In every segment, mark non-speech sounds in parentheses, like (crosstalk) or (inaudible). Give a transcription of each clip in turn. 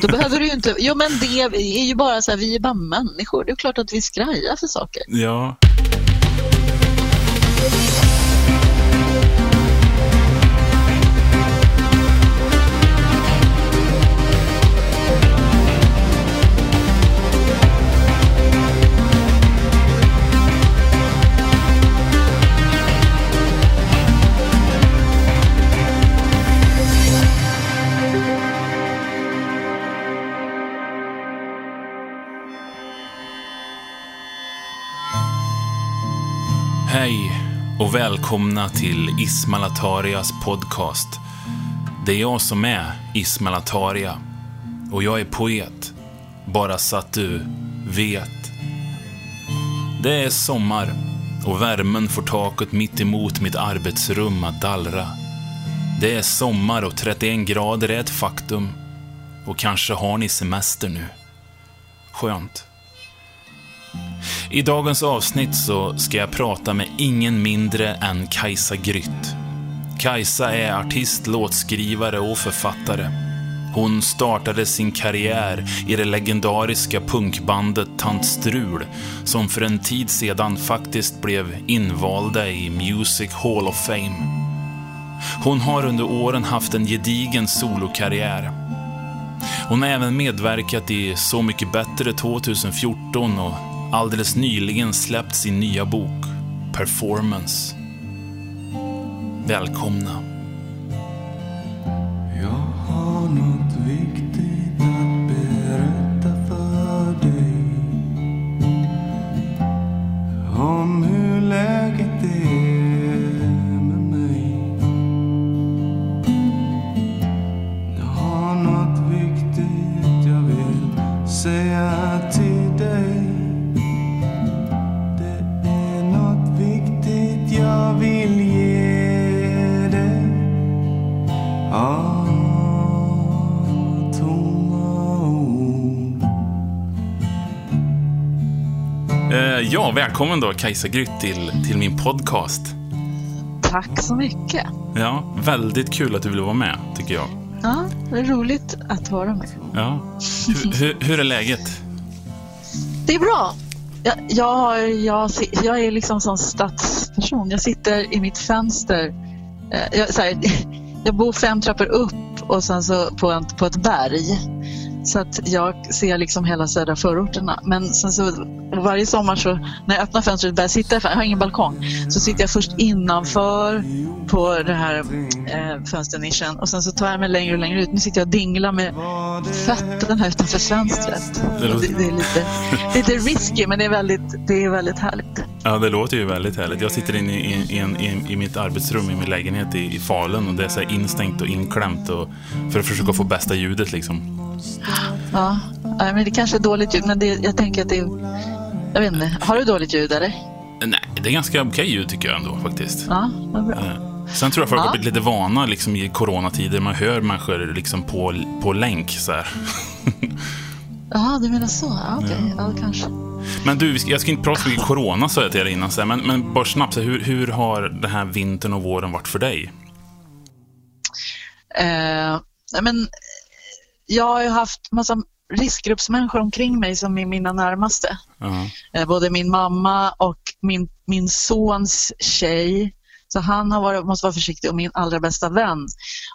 Då behöver du ju inte... Jo, men det är ju bara så här, vi är bara människor. Det är klart att vi skrajar för saker. Ja. Och välkomna till Ismail Atarias podcast. Det är jag som är Ismail Ataria och jag är poet. Bara så att du vet. Det är sommar och värmen får taket mitt emot mitt arbetsrum att dallra. Det är sommar och 31 grader är ett faktum. Och kanske har ni semester nu. Skönt. I dagens avsnitt så ska jag prata med ingen mindre än Kajsa Grytt. Kajsa är artist, låtskrivare och författare. Hon startade sin karriär i det legendariska punkbandet Tant Strul, som för en tid sedan faktiskt blev invalda i Music Hall of Fame. Hon har under åren haft en gedigen solokarriär. Hon har även medverkat i Så mycket bättre 2014 och alldeles nyligen släppt sin nya bok Performance. Välkomna. Ja, välkommen då Kajsa Grytt till, till min podcast. Tack så mycket. Ja, väldigt kul att du vill vara med, tycker jag. Ja, det är roligt att vara med. Ja. Hur, hur, hur är läget? Det är bra. Jag, jag, jag, jag är liksom som stadsperson. Jag sitter i mitt fönster. Eh, Jag, här, (laughs) jag bor fem trappor upp och sen så på, en, på ett berg. Så att jag ser liksom hela södra förorterna. Men sen så varje sommar så när jag öppnar fönstret och börjar sitta, jag har ingen balkong, så sitter jag först innanför på det här eh, fönsternischen och sen så tar jag mig längre och längre ut. Nu sitter jag och dinglar med fötterna utanför fönstret. Det låter- Det, det är lite, lite risky men det är väldigt, det är väldigt härligt. Ja, det låter ju väldigt härligt. Jag sitter inne i, i, i, i mitt arbetsrum i min lägenhet i, i Falun och det är så instängt och inklämt och, för att försöka få bästa ljudet liksom. Ja, men det kanske är dåligt ljud men det, jag tänker att det är... Jag vet inte, har du dåligt ljud eller? Nej, det är ganska okej ljud tycker jag ändå faktiskt. Ja, vad bra. Eh, Sen tror jag folk Ja. har blivit lite vana liksom, i coronatider. Man hör människor liksom, på, på länk. Så här. (laughs) Jaha, du menar så? Ja, okej. Ja, kanske. Men du, jag ska inte prata så mycket corona sa jag till dig innan. Så här, men, men bara snabbt, så här, hur, hur har den här vintern och våren varit för dig? Eh, men, jag har ju haft massa riskgruppsmänniskor omkring mig som är mina närmaste. Eh, både min mamma och min, min sons tjej. Så han har varit, måste vara försiktig och min allra bästa vän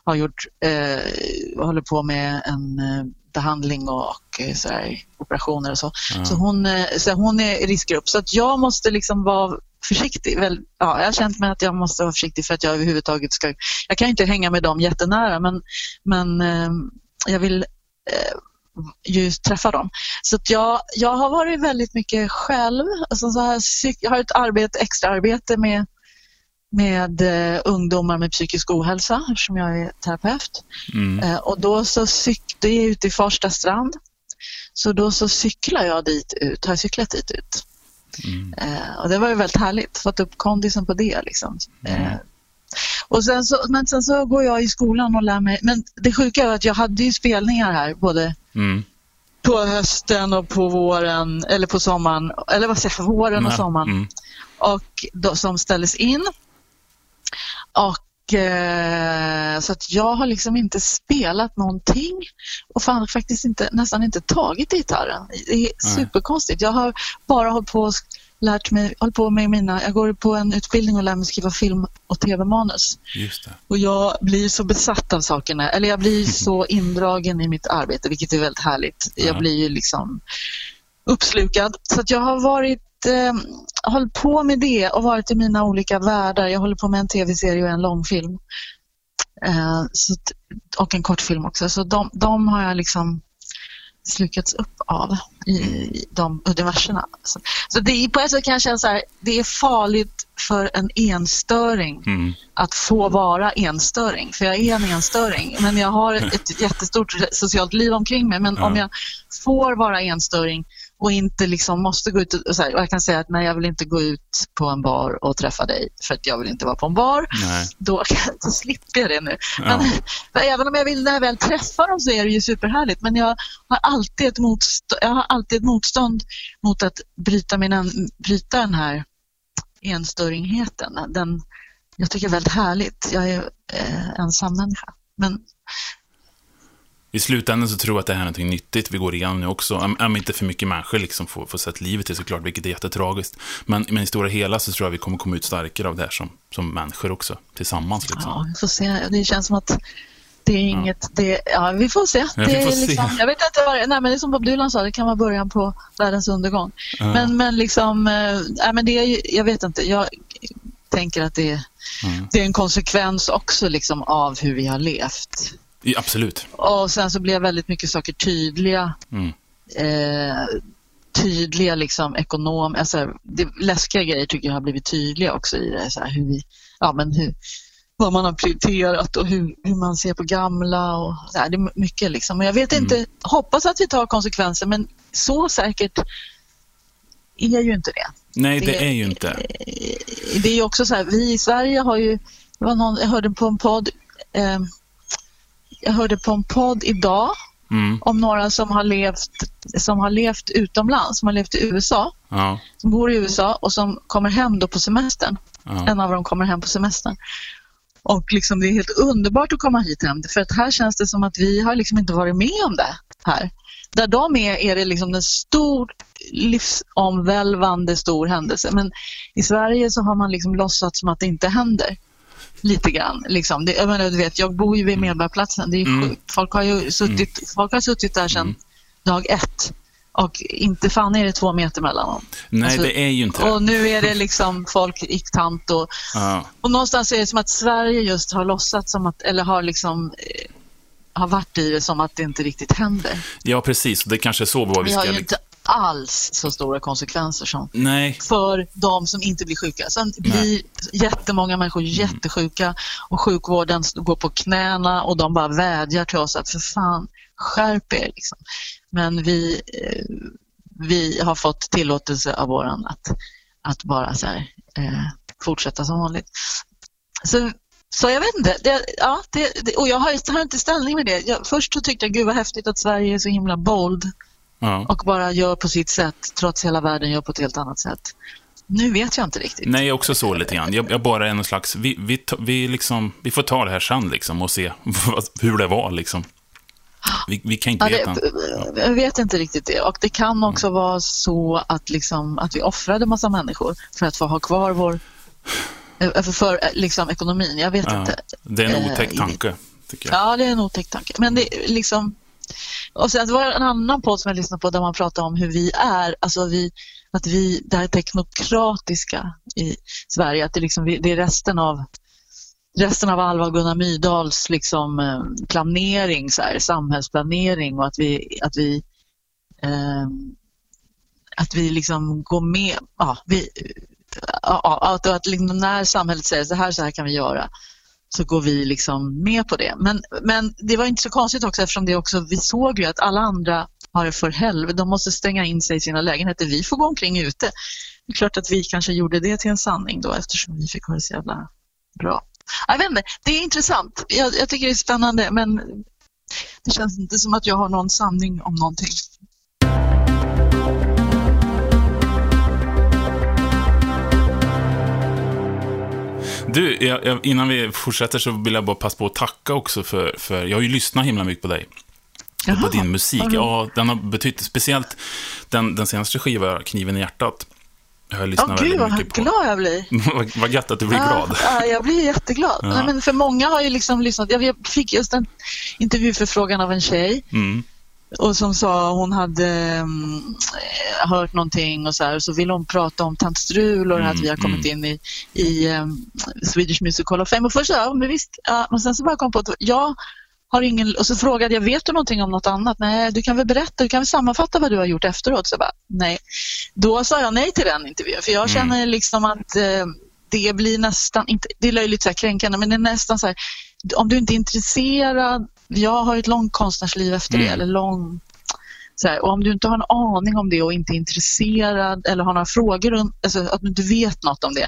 har gjort, eh, håller på med en eh, behandling och, och eh, så här, operationer och så. Ja. Så, hon, så hon är riskgrupp. Så att jag måste liksom vara försiktig. Väl, ja, jag har känt mig att jag måste vara försiktig för att jag överhuvudtaget ska... Jag kan inte hänga med dem jättenära men, men eh, jag vill eh, ju träffa dem. Så jag, jag har varit väldigt mycket själv. Alltså så här, jag har ett arbete, extra arbete med, med eh, ungdomar med psykisk ohälsa eftersom jag är terapeut. Mm. Eh, och då så cyk- det är ute i Farsta strand. Så då så cyklar jag dit ut, har jag cyklat dit ut. Mm. Eh, och det var ju väldigt härligt, fått upp kondisen på det. Liksom. Eh, och sen så, men sen så går jag i skolan och lär mig. Men det sjuka är att jag hade ju spelningar här både Mm. på hösten och på våren, eller på sommaren, eller vad säger jag, våren och Nej. sommaren. Mm. Och då, som ställdes in. Och eh, så att jag har liksom inte spelat någonting och fan, faktiskt inte, nästan inte tagit gitarren. Det är superkonstigt. Jag har bara hållit på och lärt mig, hållit på med mina, jag går på en utbildning och lär mig skriva film och tv-manus. Och jag blir så besatt av sakerna, eller jag blir (laughs) så indragen i mitt arbete, vilket är väldigt härligt. Ja. Jag blir ju liksom uppslukad. Så att jag har varit, eh, hållit på med det och varit i mina olika världar. Jag håller på med en tv-serie och en långfilm. Eh, så, och en kortfilm också. Så de, de har jag liksom slukats upp av i, i de universerna. Så, så det är på ett sätt kan jag känna så här, det är farligt för en enstöring Mm. att få vara enstöring. För jag är en enstöring, men jag har ett jättestort socialt liv omkring mig. Men Ja. om jag får vara enstöring och inte liksom måste gå ut och, så här, och jag kan säga att nej, jag vill inte gå ut på en bar och träffa dig för att jag vill inte vara på en bar. Nej. Då, då slipper jag det nu. Ja. Men, även om jag vill när jag väl träffar dem så är det ju superhärligt. Men jag har alltid ett motstånd, jag har alltid ett motstånd mot att bryta, min, bryta den här enstöringheten. Den, jag tycker det är väldigt härligt. Jag är eh, ensam människa. Men I slutändan så tror jag att det här är något nyttigt vi går igenom nu också. Om, inte för mycket människor liksom får, får sätta livet till såklart, vilket är jättetragiskt. Men, men i stora hela så tror jag vi kommer komma ut starkare av det här som, som människor också, tillsammans. Liksom. ja, vi får se. Det känns som att det är inget... Det, ja, vi får se. Ja, vi får se. liksom, Jag vet inte vad nej, men det är som Bob Dylan sa, det kan vara början på världens undergång. Ja. Men, men liksom, nej, men det är ju, jag vet inte, jag tänker att det, Mm. det är en konsekvens också liksom av hur vi har levt. Ja, absolut. Och sen så blev väldigt mycket saker tydliga. Mm. Eh, tydliga liksom ekonom, alltså det, läskiga grejer tycker jag har blivit tydliga också i det. Så här, hur vi, ja, men hur, vad man har prioriterat och hur, hur man ser på gamla och så här, det är mycket liksom. Men jag vet inte, hoppas att vi tar konsekvenser men så säkert är ju inte det. Nej, det, Det- är ju inte. Det är ju också så här, vi i Sverige har ju, det var någon, jag hörde på en podd, eh, jag hörde på en podd idag Mm. om några som har levt, som har levt utomlands, som har levt i USA, Ja, som bor i USA och som kommer hem då på semestern. ja. En av dem kommer hem på semestern. Och liksom det är helt underbart att komma hit hem för att här känns det som att vi har liksom inte varit med om det här. Där de är, är det liksom en stor livsomvälvande stor händelse. Men i Sverige så har man liksom låtsats som att det inte händer. Lite grann. Liksom. Det, jag, menar, du vet, jag bor ju vid Medborgarplatsen. Det är Mm. sjukt. Folk har ju suttit, folk har suttit där sedan dag ett. Och inte fan är det två meter mellan dem. Nej, Alltså, det är ju inte. Och nu är det liksom folk i tant och, (laughs) Ja. och någonstans är det som att Sverige just har låtsats som att, eller har liksom eh, har varit i det som att det inte riktigt händer. ja, precis. Det kanske är så vad vi Vi har ska... ju inte alls så stora konsekvenser som Nej, för de som inte blir sjuka. Sen blir jättemånga människor Mm. jättesjuka och sjukvården går på knäna och de bara vädjar till oss att för fan skärp er. Liksom. Men vi, eh, vi har fått tillåtelse av våran att, att bara så här, eh, fortsätta som vanligt. Så, så jag vet inte. Det, ja, det, det, och jag har, har inte ställning med det. Jag, först så tyckte jag gud vad häftigt att Sverige är så himla bold ja. och bara gör på sitt sätt trots hela världen gör på ett helt annat sätt. Nu vet jag inte riktigt. Nej, också så lite grann. Jag, jag bara är någon slags... Vi, vi, vi, liksom, vi får ta det här sen liksom och se hur det var liksom. Vi, vi kan inte Ja, veta. det, jag vet inte riktigt det. Och det kan också vara så att, liksom, att vi offrade massa människor för att få ha kvar vår eh, för, för eh, liksom, ekonomin. Jag vet Ja, inte. det är en Eh, otäck tanke, tycker jag. Ja, det är en otäck tanke. Men det är liksom... Och sen det var en annan podd som jag lyssnade på där man pratade om hur vi är, alltså vi, att vi, det här teknokratiska i Sverige, att det, liksom, det är resten av resten av Alva och Gunnar Myrdals liksom, eh, planering, så här, samhällsplanering och att vi, att vi, eh, att vi liksom går med, ja, vi, ja, ja, att, att liksom när samhället säger så här, så här kan vi göra, så går vi liksom med på det. Men, men det var inte så konstigt också eftersom det också, vi såg ju att alla andra har det för helvete, de måste stänga in sig i sina lägenheter, vi får gå omkring ute. Det är klart att vi kanske gjorde det till en sanning då eftersom vi fick ha det så jävla bra. Jag vet inte, det är intressant. Jag, jag tycker det är spännande men det känns inte som att jag har någon sanning om någonting. Du, jag, jag, innan vi fortsätter så vill jag bara passa på att tacka också för, för jag har ju lyssnat himla mycket på dig. Och på din musik. Ja, den har betytt, speciellt den, den senaste skivan, Kniven i hjärtat. Jag har lyssnat Åh väldigt gud vad mycket på. glad jag blir. (laughs) vad, vad gött att du blir Ja, glad. Ja, jag blir jätteglad. Ja. Nej, men för många har ju liksom lyssnat. Jag fick just en intervjuförfrågan av en tjej Mm. Och som sa hon hade mm, eh, hört någonting och så här, och så ville hon prata om Tant Strul och här att vi har kommit in i, i um, Swedish Music Hall of Fame. Och först sa jag, ja, men visst, ja, men sen så bara kom på att jag har ingen, och så frågade jag, vet du någonting om något annat? Nej, du kan väl berätta, du kan väl sammanfatta vad du har gjort efteråt? Så jag bara, nej. Då sa jag nej till den intervjun, för jag Mm. känner liksom att eh, det blir nästan, inte, det är löjligt så här kränkande, men det är nästan så här, om du inte är intresserad, jag har ett långt konstnärsliv efter det, Mm. eller lång, så här, och om du inte har en aning om det och inte är intresserad eller har några frågor, om- alltså att du inte vet något om det,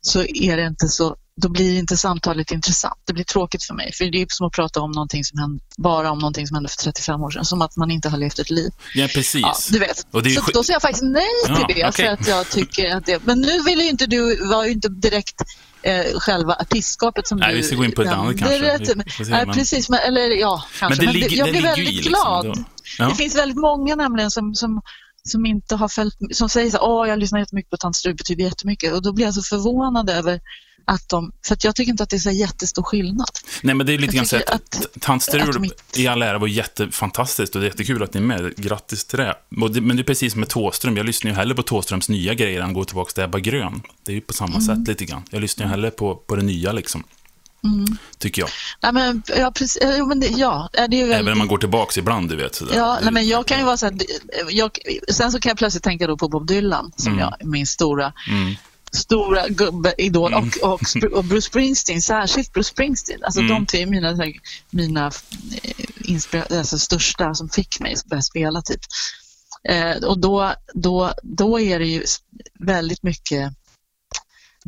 så är det inte så, då blir inte samtalet intressant. Det blir tråkigt för mig, för det är som att prata om någonting som hände, bara om någonting som hände för 35 år sedan, som att man inte har levt ett liv. Ja, precis. Ja, du vet. Och det är ju så då säger jag faktiskt nej till Ja, det, okej. för att jag tycker att det... Men nu vill ju inte du, var ju inte direkt eh, själva artistskapet som Nej, du... vi ska gå in på ett annat kanske. rätt. Vi Nej, men- precis, men, eller ja, kanske. det Men, ligger- jag det blir väldigt liksom, glad. då. Ja. Det finns väldigt många nämligen som, som, som inte har följt, som säger så här, åh jag lyssnar jättemycket på Tant Strul, det betyder jättemycket. Och då blir jag så förvånad över att de, att jag tycker inte att det är så jättestor skillnad. Nej, men det är lite grann så att, att- att Tant Strul att mitt- i all ära var jättefantastiskt och det är jättekul att ni är med. Grattis till det. Men det är precis med Tåström. Jag lyssnar ju hellre på Tåströms nya grejer än att gå tillbaka till Ebba Grön. Det är ju på samma Mm. sätt lite grann. Jag lyssnar ju hellre på, på det nya liksom. Tycker jag. Nej, men, ja, precis, eh, jo, men det, ja, det är väldigt... Även om man går tillbaka ibland, du vet. Sådär. Ja, nej, men jag kan ju vara så här, jag, sen så kan jag plötsligt tänka då på Bob Dylan som jag, min stora, Mm. Stora gubbe-idol och, och, Spr- och Bruce Springsteen, särskilt Bruce Springsteen. Alltså Mm. de tre är mina, här, mina eh, alltså, största som fick mig att börja spela typ. Eh, och då, då, då är det ju väldigt mycket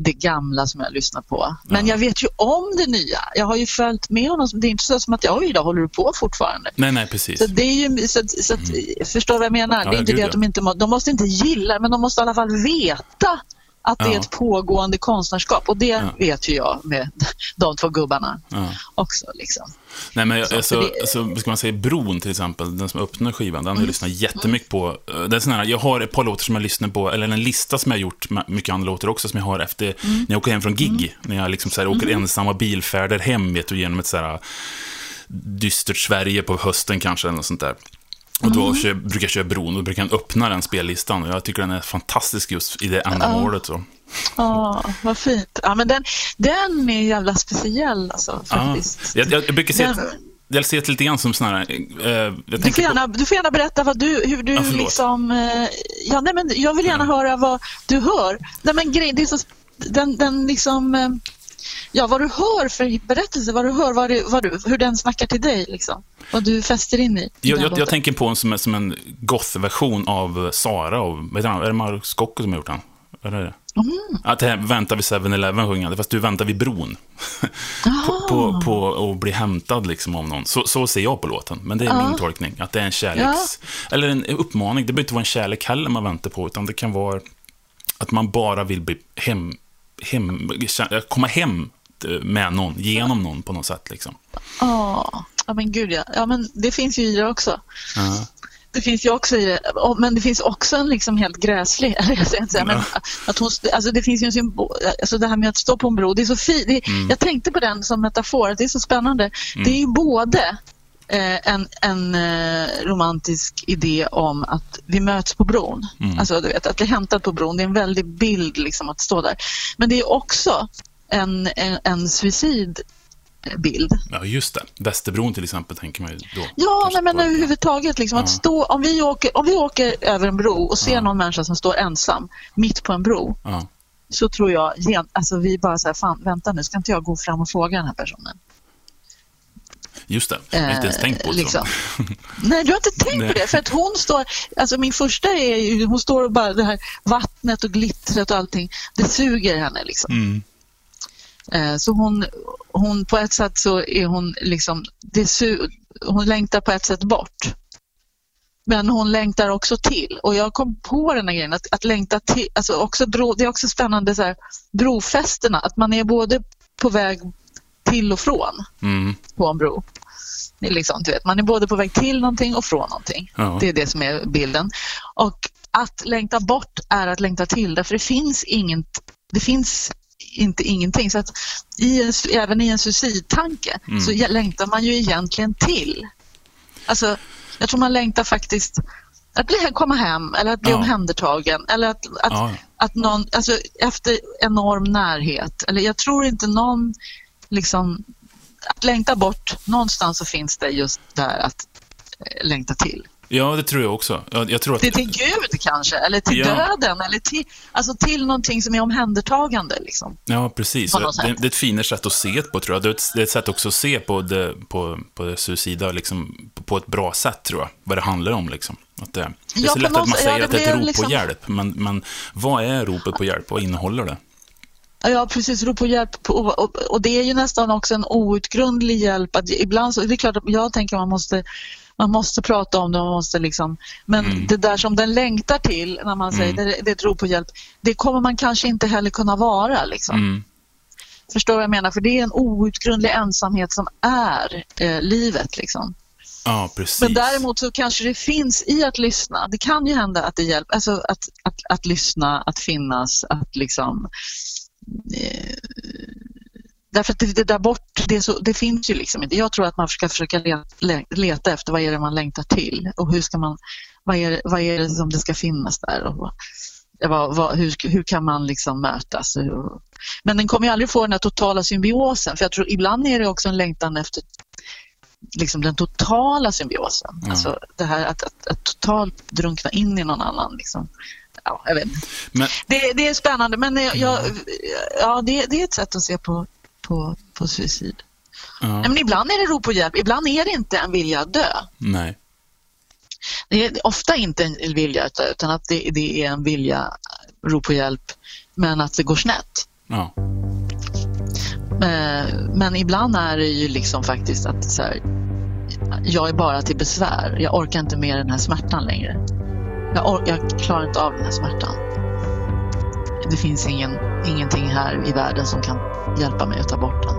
det gamla som jag lyssnar på. Men Ja. jag vet ju om det nya. Jag har ju följt med honom. Det är inte så som att jag, oj då, håller du på fortfarande? Nej, nej, precis. Så det är ju, så, så att, förstår du vad jag menar? Mm. Ja, det är inte det att de inte må, de måste inte gilla men de måste i alla fall veta att det Ja. är ett pågående konstnärskap och det Ja. vet ju jag med (laughs) de två gubbarna Ja. också. Liksom. Nej, men Så, alltså, det- alltså, vad ska man säga, Bron till exempel, den som öppnar skivan, den har jag Mm. lyssnat jättemycket på. Eh, Det är sån här, jag har ett par låtar som jag lyssnar på, eller en lista som jag har gjort, mycket andra låtar också, som jag har efter, Mm. när jag åker hem från gig. När jag liksom så här, åker ensamma bilfärder hem, vet du, genom ett så här dystert Sverige på hösten kanske, eller något sånt där. Och då Mm. kör, brukar jag köra Bron, och brukar jag öppna den spellistan. Och jag tycker den är fantastisk just i det ändamålet. Så. Åh, vad fint. Ja, men den, den är jävla speciell alltså, Ja. faktiskt. Jag, jag, jag brukar se, Den- ett- jag ser det lite grann som sån här, eh, Du får, tänker på- gärna, du får gärna berätta vad du, hur du Ja, förlåt. liksom... eh, Ja, nej, men jag vill gärna höra vad du hör. Nej, men grej, det är så, den, den liksom... eh, Ja, vad du hör för berättelse, vad du hör, vad du, vad du, hur den snackar till dig. Liksom. Vad du fäster in i. Jag, jag, jag tänker på en som, som en goth-version av Sara. Och, heter han? Är det Marcus Scocco som har gjort den? Är det? Mm. Att det här väntar vid 7-Eleven sjunger fast du väntar vid bron. (laughs) på, på, på att bli hämtad liksom av någon. Så, så ser jag på låten, men det är min tolkning. Att det är en kärleks... Eller en uppmaning. Det behöver inte vara en kärlek heller man väntar på, utan det kan vara att man bara vill bli hem, hem, komma hem med någon, genom någon på något sätt. Liksom. Ja, ja, men gud ja. ja men det finns ju i det också. Ja. Det finns ju också i det, men det finns också en liksom helt gräslig, (laughs) säga, men att hon, alltså det finns ju en symbol, alltså det här med att stå på en bro, det är så fint. Mm. Jag tänkte på den som metafor, det är så spännande. Det är ju både eh, en, en eh, romantisk idé om att vi möts på bron, Mm. alltså du vet, att bli hämtad på bron, det är en väldig bild liksom att stå där. Men det är också en, en, en suicidbild. ja, just det. Västerbron till exempel, tänker man ju då. Ja, nej, men överhuvudtaget. Liksom, Ja. att stå, om, vi åker, om vi åker över en bro och ser Ja. någon människa som står ensam mitt på en bro Ja. så tror jag, alltså vi bara så här, fan vänta nu, ska inte jag gå fram och fråga den här personen? Just det, jag har inte ens Eh, tänkt på det. liksom. (laughs) Nej, du har inte tänkt på det. För att hon står, alltså min första är ju, hon står och bara det här vattnet och glittret och allting, det suger henne liksom. Mm. Eh, Så hon, hon på ett sätt så är hon liksom, det su- hon längtar på ett sätt bort. Men hon längtar också till. Och jag kom på den här grejen att, att längta till, alltså också bro, det är också spännande så här, brofästena, att man är både på väg till och från Mm. på en bro. Liksom, du vet, man är både på väg till någonting och från någonting. Ja. Det är det som är bilden. Och att längta bort är att längta till därför det finns inget, det finns inte ingenting. Så att i en, även i en suicidtanke Mm. så längtar man ju egentligen till. Alltså, jag tror man längtar faktiskt att bli, komma hem eller att bli Ja. omhändertagen eller att, att, Ja. att någon, alltså efter enorm närhet. Eller jag tror inte någon liksom, att längta bort, någonstans så finns det just där att eh, längta till. ja, det tror jag också. Jag, tror att... Det är till Gud kanske, eller till Ja. döden, eller till, alltså till någonting som är omhändertagande. Liksom. Ja, precis. Det, det är ett finare sätt att se på, tror jag. Det är ett, det är ett sätt också att se på det, på, på det suicida liksom, på ett bra sätt, tror jag. Vad det handlar om, liksom. Att det, det är Ja, så på lätt att man säger ja, att det är ett rop liksom- på hjälp, men, men vad är ropet på hjälp? Vad innehåller det? Ja, precis. Rop på hjälp. På, och, och det är ju nästan också en outgrundlig hjälp. Att ibland så, det är klart att jag tänker att man måste, man måste prata om det. Man måste liksom, men Mm. det där som den längtar till när man säger Mm. det, det är ett rop på hjälp, det kommer man kanske inte heller kunna vara. Liksom. Mm. Förstår vad jag menar? För det är en outgrundlig ensamhet som är eh, livet. Liksom. Ja. Men däremot så kanske det finns i att lyssna. Det kan ju hända att det hjälper. Alltså att, att, att lyssna, att finnas, att liksom... Eh, därför att det, det där bort, det, så, det finns ju liksom inte. Jag tror att man ska försöka le- le- leta efter vad är det man längtar till och hur ska man, vad är, vad är det som det ska finnas där och vad, vad, hur, hur kan man liksom mötas? Men den kommer ju aldrig få den här totala symbiosen för jag tror ibland är det också en längtan efter liksom den totala symbiosen. Ja. Alltså det här att, att, att totalt drunkna in i någon annan. Liksom. Ja, jag vet. Men, Det, det är spännande men jag, jag, ja, det, det är ett sätt att se på, på, på suicid. ja, Nej, men ibland är det rop på hjälp, ibland är det inte en vilja att dö. nej. Det är ofta inte en vilja att dö utan att det, det är en vilja, rop på hjälp, men att det går snett. Ja. Eh, Men ibland är det ju liksom faktiskt att så här, jag är bara till besvär. Jag orkar inte med den här smärtan längre. Jag, jag klarar inte av den här smärtan. Det finns ingen, ingenting här i världen som kan hjälpa mig att ta bort den.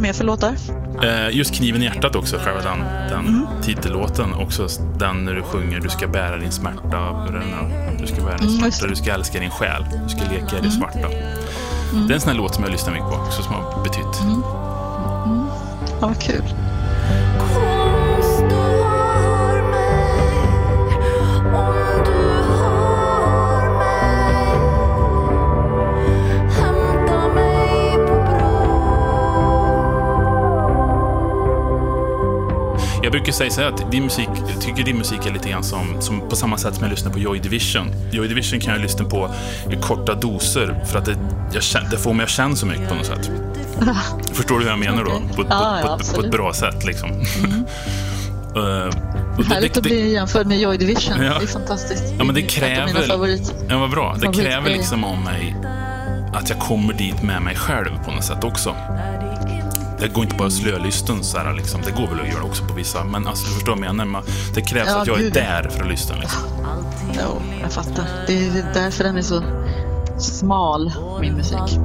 Du mer för låtar? Eh, just Kniven i hjärtat också, själva den, den titellåten. Också den när du sjunger Du ska bära din smärta. Du ska bära din Mm, smärta, du ska älska din själ. Du ska leka i det svarta. Det är en sån här låt som jag lyssnar mycket på också, som har betytt. Ja, vad kul. Jag brukar säga så här att din musik, jag tycker din musik är lite grann som, som på samma sätt som jag lyssnar på Joy Division. Joy Division kan jag lyssna på i korta doser för att det, jag, det får mig att känna så mycket på något sätt. (laughs) Förstår du hur jag menar då? På, på, Ja, ja, på, på, ett bra sätt liksom. (laughs) Och det- Härligt att bli jämförd med Joy Division. Ja. Det är fantastiskt. Ja, men det mina kräver- favorit. Ja, vad bra. Det kräver liksom av mig att jag kommer dit med mig själv på något sätt också. Det går inte bara att slölyssna så här liksom. Det går väl att göra också på vissa, men alltså, du förstår vad jag menar. Det krävs Ja, att jag är gud, ja. där för att lyssna liksom. Jo, jag fattar. Det är därför den är så smal, min musik.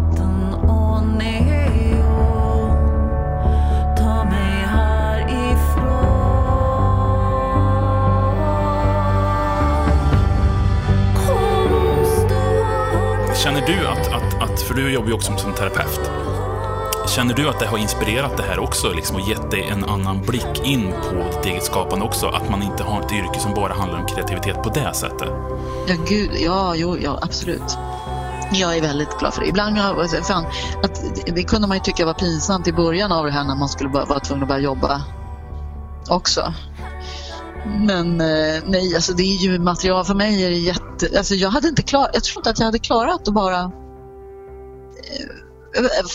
Känner du att, att, att, för du jobbar ju också som terapeut. Känner du att det har inspirerat det här också liksom, och gett dig en annan blick in på ditt eget skapande också? Att man inte har ett yrke som bara handlar om kreativitet på det sättet? Ja, gud. Ja, jo, ja, absolut. Jag är väldigt glad för det. Ibland jag, fan, att, det kunde man ju tycka var pinsamt i början av det här när man skulle vara tvungen att börja jobba också. men eh, nej, alltså det är ju material för mig är det jätte... Alltså jag hade inte klarat, jag tror inte att jag hade klarat att bara eh,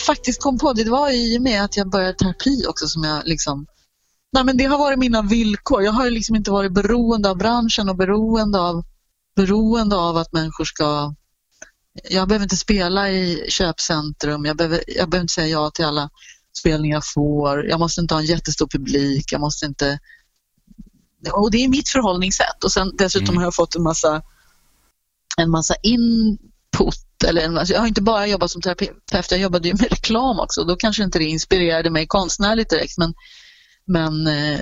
faktiskt kom på det. Det var i och med att jag började terapi också som jag liksom Nej, men det har varit mina villkor. Jag har liksom inte varit beroende av branschen och beroende av, beroende av att människor ska... Jag behöver inte spela i köpcentrum, jag behöver, jag behöver inte säga ja till alla spelningar jag får. Jag måste inte ha en jättestor publik, jag måste inte... Och det är mitt förhållningssätt och sen dessutom Mm. har jag fått en massa, en massa input. Eller alltså jag har inte bara jobbat som terapeut, jag jobbade ju med reklam också. Då kanske inte det inspirerade mig konstnärligt direkt men men eh,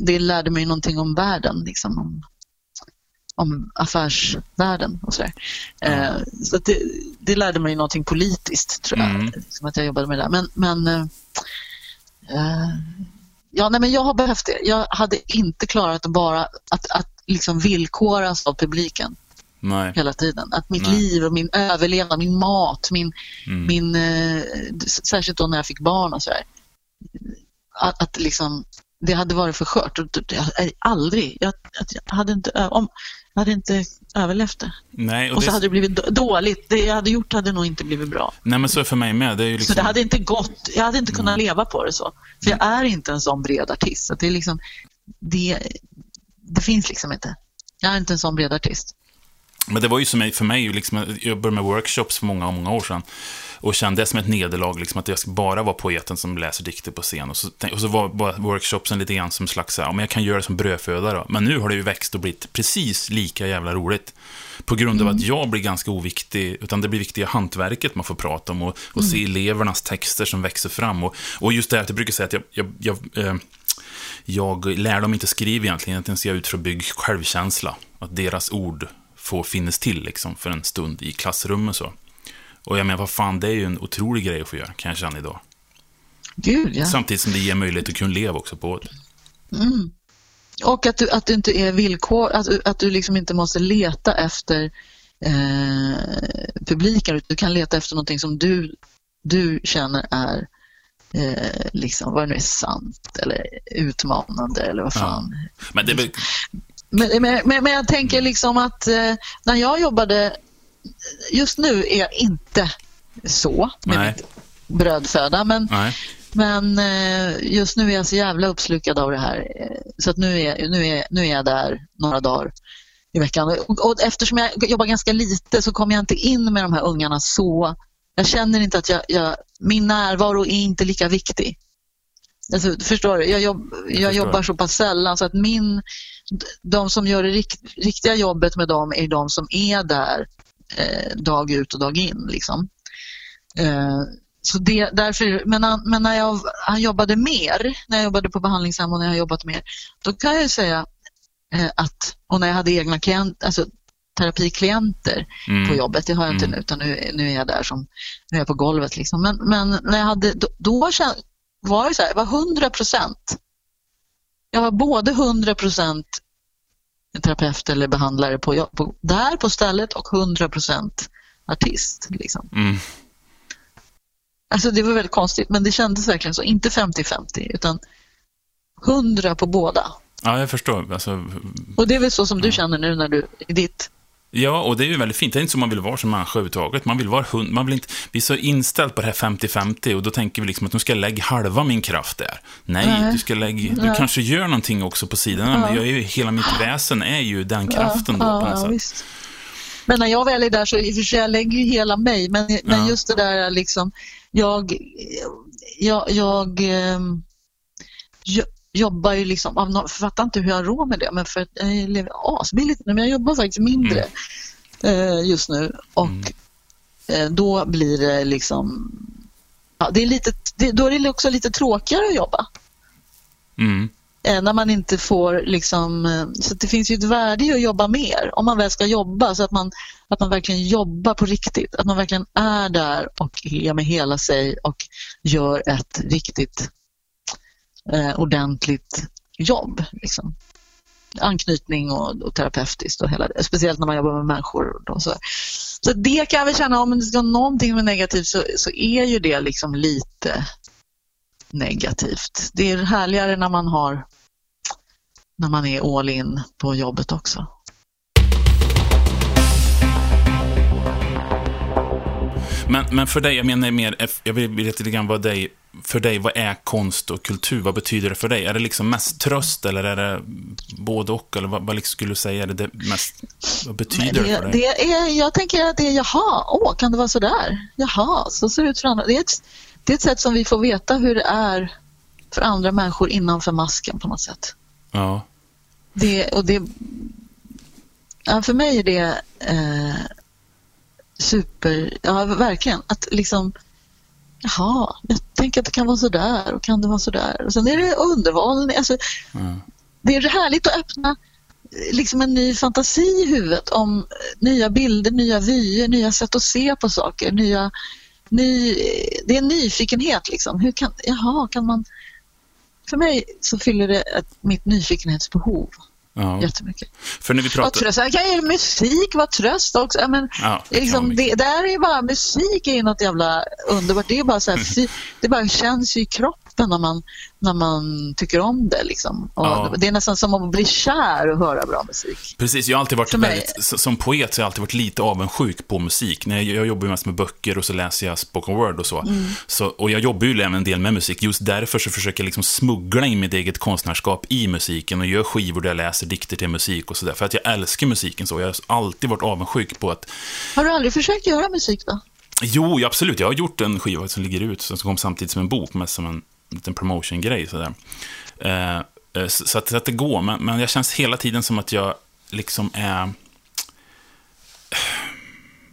det lärde mig någonting om världen, liksom, om, om affärsvärlden och sådär. Eh, så det, det lärde mig någonting politiskt, tror jag, Mm. liksom att jag jobbade med det där. Men, men eh, ja, nej, men jag har behövt det. Jag hade inte klarat att bara att, att liksom villkoras av publiken Nej. hela tiden. Att mitt Nej. liv och min överlevnad, min mat, min, Mm. min, eh, särskilt då när jag fick barn och sådär. Att, att liksom, det hade varit för skört. Och det- Jag, aldrig. Jag, jag, hade inte, om, jag hade inte överlevt det. Nej, och Och så det, hade det blivit då- dåligt. Det jag hade gjort hade nog inte blivit bra. nej, men så är det för mig med. Det är ju liksom, Så det hade inte gått. Jag hade inte kunnat leva på det så. För jag är inte en sån bred artist. Så det, är liksom, det, det finns liksom inte. Jag är inte en sån bred artist. Men det var ju som för mig, liksom, jag började med workshops för många, många år sedan. Och kände det som ett nederlag, liksom, att jag ska bara vara poeten som läser dikter på scen. Och så, och så var bara workshopsen lite grann som slags, ja, men jag kan göra det som brödföda då. Men nu har det ju växt och blivit precis lika jävla roligt. På grund av att jag blir ganska oviktig, utan det blir viktiga hantverket man får prata om och, och se elevernas texter som växer fram. Och, och just det här att jag brukar säga att jag, jag, jag eh, jag lär dem inte skriva egentligen, egentligen ser jag ut för att bygga självkänsla. Att deras ord får finnas till liksom för en stund i klassrummet så. Och jag menar, vad fan, det är ju en otrolig grej att få göra, kan jag känna idag. Gud, ja. Samtidigt som det ger möjlighet att kunna leva också på det. Och att du, att du inte är villkor, att, att du liksom inte måste leta efter eh, publiken, du kan leta efter någonting som du, du känner är eh, liksom, vad det nu är, sant eller utmanande eller vad fan. Men det är väl, Men, men, men, jag tänker liksom att eh, när jag jobbade, just nu är jag inte så med Nej. mitt brödföda, men nej. men eh, just nu är jag så jävla uppslukad av det här. eh, Så att nu är, nu, är, nu är jag där några dagar i veckan. Och, och eftersom jag jobbar ganska lite så kommer jag inte in med de här ungarna så. Jag känner inte att jag, jag, min närvaro är inte lika viktig. Alltså, förstår du? Jag, jobb, jag förstår. jobbar så pass sällan så att min, de som gör det rikt, riktiga jobbet med dem är de som är där eh, dag ut och dag in. Liksom. Eh, så det, därför, men, men när jag han jobbade mer, när jag jobbade på behandlingshem och när jag jobbat mer, då kan jag säga eh, att, och när jag hade egna klient, alltså, terapiklienter Mm. på jobbet, det har jag inte Mm. nu, utan nu, nu är jag där som, nu är jag på golvet. Liksom. Men, men när jag hade, då, då var det så här, jag var 100 procent. Jag var både 100 procent terapeut eller behandlare på, på, där på stället och 100 procent artist. Liksom. Mm. Alltså det var väldigt konstigt, men det kändes verkligen så. Inte 50-50, utan 100 på båda. Ja, jag förstår. Alltså, Och det är väl så som du känner nu när du i ditt... ja, och det är ju väldigt fint. Det är inte så man vill vara som människa överhuvudtaget. Man vill vara hund. Man vill inte, vi är så inställt på det här 50-50 och då tänker vi liksom att nu ska jag lägga halva min kraft där. Nej, Nej. du ska lägga, du Nej. kanske gör någonting också på sidan. Men jag är ju, hela mitt väsen är ju den kraften då på något sätt. visst. Men när jag väl är där så i och för sig, jag lägger ju hela mig. Men, men Ja. just det där liksom, jag, jag, jag, ehm, jo- jobbar ju liksom, av nå- fattar inte hur jag har råd med det, men för att jag lever asbilligt men jag jobbar faktiskt mindre eh, just nu och eh, då blir det liksom, ja, det är lite, det, då är det också lite tråkigare att jobba. Mm. Eh, när man inte får liksom, så det finns ju ett värde i att jobba mer om man väl ska jobba så att man, att man verkligen jobbar på riktigt, att man verkligen är där och ger med hela sig och gör ett riktigt eh, ordentligt jobb. Liksom. Anknytning och, och terapeutiskt och hela det, speciellt när man jobbar med människor. Och så. så det kan jag väl känna, om det ska vara någonting med negativt så, så är ju det liksom lite negativt. Det är härligare när man har när man är all in på jobbet också. Men, men för dig, jag menar mer, jag vill veta lite grann vad dig, för dig, vad är konst och kultur? Vad betyder det för dig? Är det liksom mest tröst eller är det både och? Eller vad, vad liksom skulle du säga är det, det mest, vad betyder det, det, för dig? det är, jag tänker att det är jaha, åh, kan det vara så där? Jaha, så ser det ut för andra. Det är, ett, det är ett sätt som vi får veta hur det är för andra människor innanför masken på något sätt. Ja. Det, och det, ja, för mig är det eh, super, ja verkligen, att liksom Jaha, tänker att det kan vara så där och kan det vara så där. Och sen är det underhållning. Alltså, Mm. det är härligt att öppna eh, liksom en ny fantasi i huvudet om eh, nya bilder, nya vyer, nya sätt att se på saker. Nya, ny, det är en nyfikenhet. Liksom. Hur kan, jaha, kan man... För mig så fyller det ett, mitt nyfikenhetsbehov Ja. jättemycket. För när vi pratar... tröst, jag kan ju musik vara tröst också. Men, Ja, liksom, det, där är ju bara musik är ju något jävla underbart. Det är bara så här, (laughs) det bara känns i kroppen när man, när man tycker om det. Liksom. Ja. Det är nästan som att bli kär och höra bra musik. Precis, jag har alltid varit väldigt, som poet så har jag alltid varit lite avundsjuk på musik. När jag, jag jobbar ju mest med böcker och så läser jag spoken word och så. Mm. så. Och jag jobbar ju även en del med musik. Just därför så försöker jag liksom smuggla in mitt eget konstnärskap i musiken och gör skivor där jag läser dikter till musik och sådär. För att jag älskar musiken så. Jag har alltid varit avundsjuk på att Har du aldrig försökt göra musik då? Jo, absolut. Jag har gjort en skiva som ligger ut, som kom samtidigt som en bok, med som en liten promotion-grej. Sådär. Eh, eh, så, så, att, så att det går, men, men jag känns hela tiden som att jag liksom är...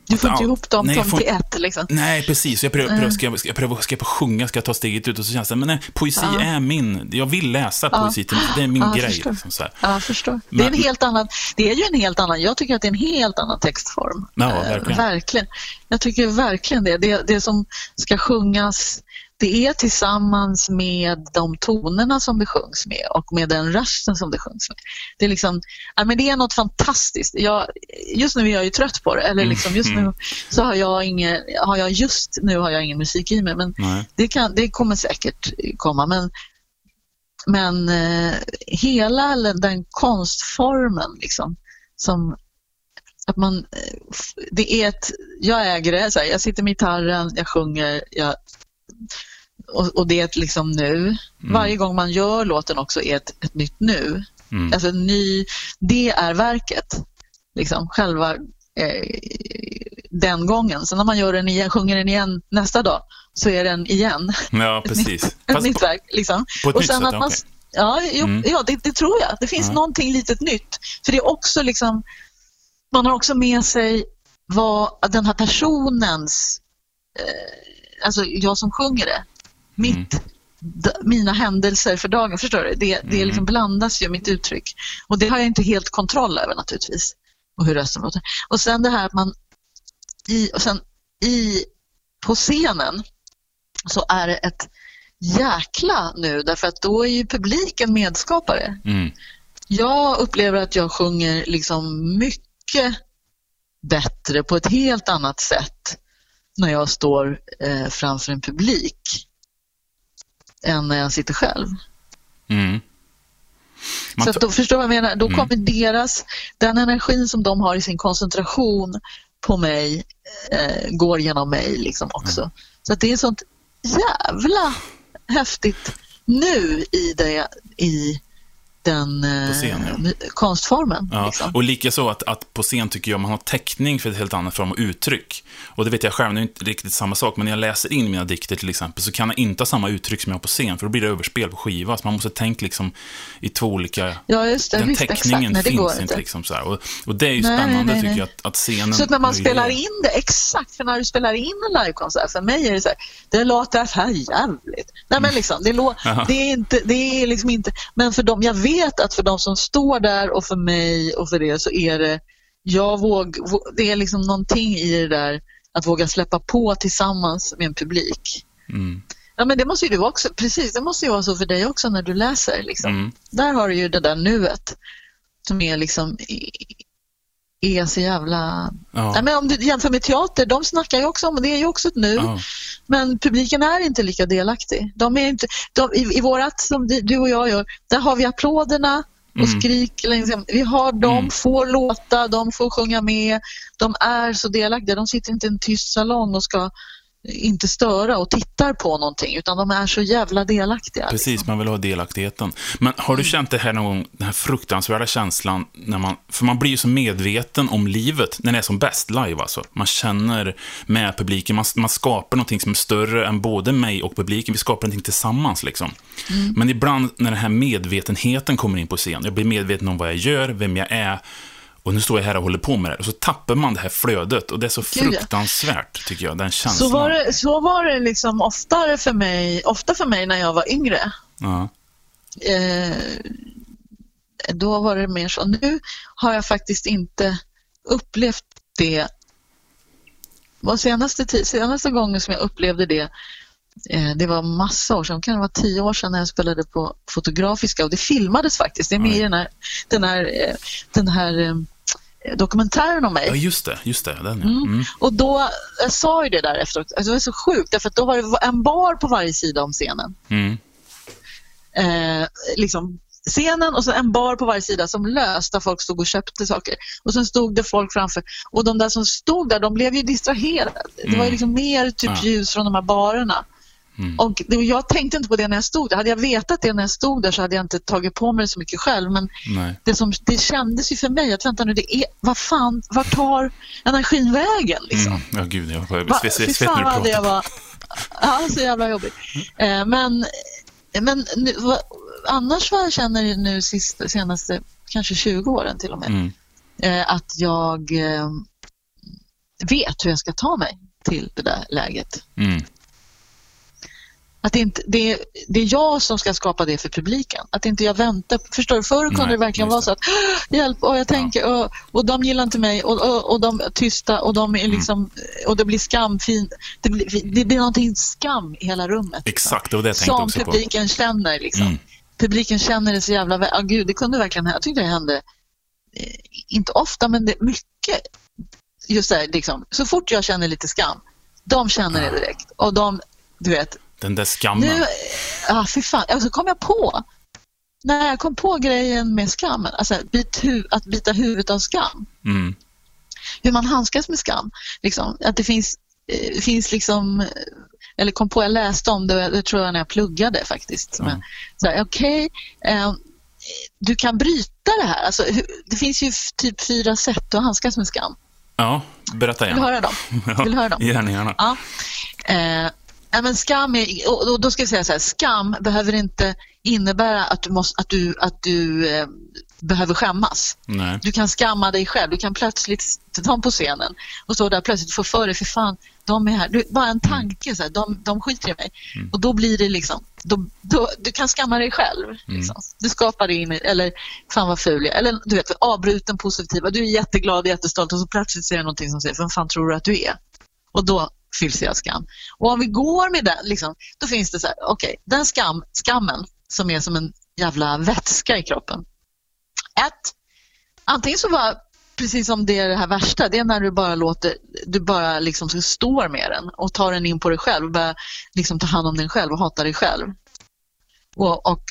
Du får Ja, inte ihop dem nej, får- till ett liksom. Nej, precis. Jag prövar, prövar, ska, jag, ska, jag pröva, ska jag på sjunga, ska jag ta steget ut och så känns det, men nej, poesi Ja. är min. Jag vill läsa poesi, till, det är min Ja, grej. förstår. Liksom, så här. Ja, förstår. Det är, en Men- helt annan, det är ju en helt annan, jag tycker att det är en helt annan textform. Ja, Eh, verkligen. verkligen. Jag tycker verkligen det. det. Det som ska sjungas, det är tillsammans med de tonerna som det sjungs med och med den rösten som det sjungs med. Det är, liksom, ja, men det är något fantastiskt. Jag, just nu är jag ju trött på det, eller Mm, liksom just nu så har jag ingen, har jag just nu har jag ingen musik i mig, men det, kan, det kommer säkert komma. Men, men eh, hela den konstformen, liksom, som att man, eh, det är ett, jag äger det, så här, jag sitter med gitarren, jag sjunger, jag, och, och det är ett liksom nu. Varje gång man gör låten också är ett, ett nytt nu. Mm. Alltså ny, det är verket. Liksom, själva eh, den gången. Sen när man gör den igen, sjunger den igen nästa dag så är den igen Ja, (laughs) precis. ett Fast nytt verk. Liksom. på ett och nytt sen sätt, att man, okej. Ja, jo, Mm. ja det, det tror jag. Det finns Ja. någonting litet nytt. För det är också liksom, man har också med sig vad den här personens, eh, alltså jag som sjunger det, mitt, d- mina händelser för dagen, förstår du? Det, det Mm. liksom blandas ju, mitt uttryck. Och det har jag inte helt kontroll över naturligtvis. Och hur rösten låter. Och sen det här att man i, och sen i, på scenen så är det ett jäkla nu därför att då är ju publiken medskapare. Mm. Jag upplever att jag sjunger liksom mycket bättre på ett helt annat sätt när jag står eh, framför en publik än när jag sitter själv. Mm. Så då förstår jag vad jag menar. Då Mm. kommer deras, den energin som de har i sin koncentration på mig eh, går genom mig liksom också. Mm. Så det är sånt jävla häftigt nu i, det, i den eh, scen, ja. mu- konstformen. Ja, Liksom. och likaså att, att på scen tycker jag man har täckning för ett helt annat form av uttryck. Och det vet jag själv, det är inte riktigt samma sak, men när jag läser in mina dikter till exempel, så kan jag inte ha samma uttryck som jag har på scen, för då blir det överspel på skiva. Så man måste tänka liksom i två olika... Ja, just det. Den Visst, täckningen. Nej, det finns inte. Liksom så. Och, och det är ju Nej, spännande, nej, tycker jag, att, att scenen... Så att när man möjliggör- spelar in det, exakt, för när du spelar in en livekonsert, för mig är det så här, det låter här jävligt. Nej men liksom, det, lå- (laughs) det är inte, det är liksom inte, men för dem, jag vet att för de som står där och för mig och för det så är det, jag våg, vå- det är liksom någonting i det där att våga släppa på tillsammans med en publik. Mm. Ja men det måste ju du också, precis, det måste ju vara så för dig också när du läser. Liksom. Mm. Där har du ju det där nuet som är liksom är så jävla... Ja. Nej, men om du jämför med teater, de snackar ju också om det, är ju också ett nu. Ja. Men publiken är inte lika delaktig. De är inte, de, i, I vårat, som du och jag gör, där har vi applåderna och skriker längs med. Vi har dem, Mm. får låta, de får sjunga med. De är så delaktiga. De sitter inte i en tyst salong och ska inte störa och tittar på någonting utan de är så jävla delaktiga. Precis, liksom. man vill ha delaktigheten. Men har du känt det här någon gång, den här fruktansvärda känslan, när man, för man blir ju så medveten om livet när det är som bäst live alltså. Man känner med publiken, man, man skapar någonting som är större än både mig och publiken, vi skapar någonting tillsammans liksom. Men ibland när den här medvetenheten kommer in på scen, jag blir medveten om vad jag gör, vem jag är, och nu står jag här och håller på med det, och så tappar man det här flödet, och det är så Gud, fruktansvärt, tycker jag, den känslan. Så var det, så var det liksom oftare för mig, ofta för mig när jag var yngre. Ja. Eh, då var det mer så. Nu har jag faktiskt inte upplevt det. Var senaste, senaste gången som jag upplevde det, eh, det var massa år sedan, kan det vara tio år sedan när jag spelade på Fotografiska och det filmades faktiskt. Det är med i den här, den här, eh, den här eh, dokumentären om mig. ja, just det, just det, den ja. Mm. Och då, jag sa ju det där efteråt, alltså det var så sjukt därför att då var det en bar på varje sida om scenen. Mm. eh, liksom scenen och så en bar på varje sida som löst där folk stod och köpte saker. Och sen stod det folk framför. Och de där som stod där, de blev ju distraherade. Det var ju liksom mer typ ljus från de här barerna. Mm. Och jag tänkte inte på det när jag stod där. Hade jag vetat det när jag stod där så hade jag inte tagit på mig det så mycket själv. Men Nej. det, som, det kändes ju för mig att vänta nu, det är, vad fan, vart tar energin vägen liksom? Mm. Ja, gud, jag får Va, svett fy svett fan när du pratar. var. Ja, så jävla jobbigt. Eh, men men nu, va, annars vad jag känner nu sista, senaste kanske 20 åren till och med, Mm. eh, att jag eh, vet hur jag ska ta mig till det där läget. Mm. Att det, inte, det, är, det är jag som ska skapa det för publiken. Att inte jag väntar. Förstår du? Förr kunde Nej, det verkligen vara så att "Åh, hjälp, och jag tänker, och, och de gillar inte mig och, och, och de är tysta och, de Mm. är liksom, och det blir skamfint. Det blir, det blir någonting skam i hela rummet. Exakt, det var det jag tänkte Som också på. publiken känner. Liksom. Mm. Publiken känner det så jävla väl. Ah, gud, det kunde verkligen. Jag tyckte det hände, eh, inte ofta, men det, mycket. Just där, liksom, så fort jag känner lite skam, de känner det direkt. Och de, du vet, Den där skammen. nu, ah, fy fan, alltså kom jag på, när jag kom på grejen med skammen, alltså bit hu- att bita huvudet av skam, Mm. hur man handskas med skam. Liksom, att det finns, eh, finns liksom, eller kom på, jag läste om det, det tror jag när jag pluggade faktiskt. Mm. Så Okej, eh, du kan bryta det här. Alltså, det finns ju typ fyra sätt att handskas med skam. Ja, berätta Vill du gärna. höra dem? (laughs) Ja, Vill du höra dem? Gärna, gärna. Ja. Eh, ja, men skam är, och då ska jag säga så här, skam behöver inte innebära att du, måste, att du, att du eh, behöver skämmas. Nej. Du kan skamma dig själv. Du kan plötsligt ta dem på scenen och stå där plötsligt få för dig, för fan, de är här. Du, bara en tanke, så här, de, de skiter i mig. Och då blir det liksom, då, då, du kan skamma dig själv. Liksom. Du skapar in, eller fan vad ful jag. Eller du vet, avbruten positiva. Du är jätteglad och jättestolt och så plötsligt du någonting som säger, vem fan tror du att du är? Och då fylls jag av skam. Och om vi går med den, liksom, då finns det så här, okej, den skam, skammen som är som en jävla vätska i kroppen. Ett, antingen så var precis som det är det här värsta, det är när du bara låter, du bara liksom står med den och tar den in på dig själv börjar liksom ta hand om den själv och hata dig själv. Och, och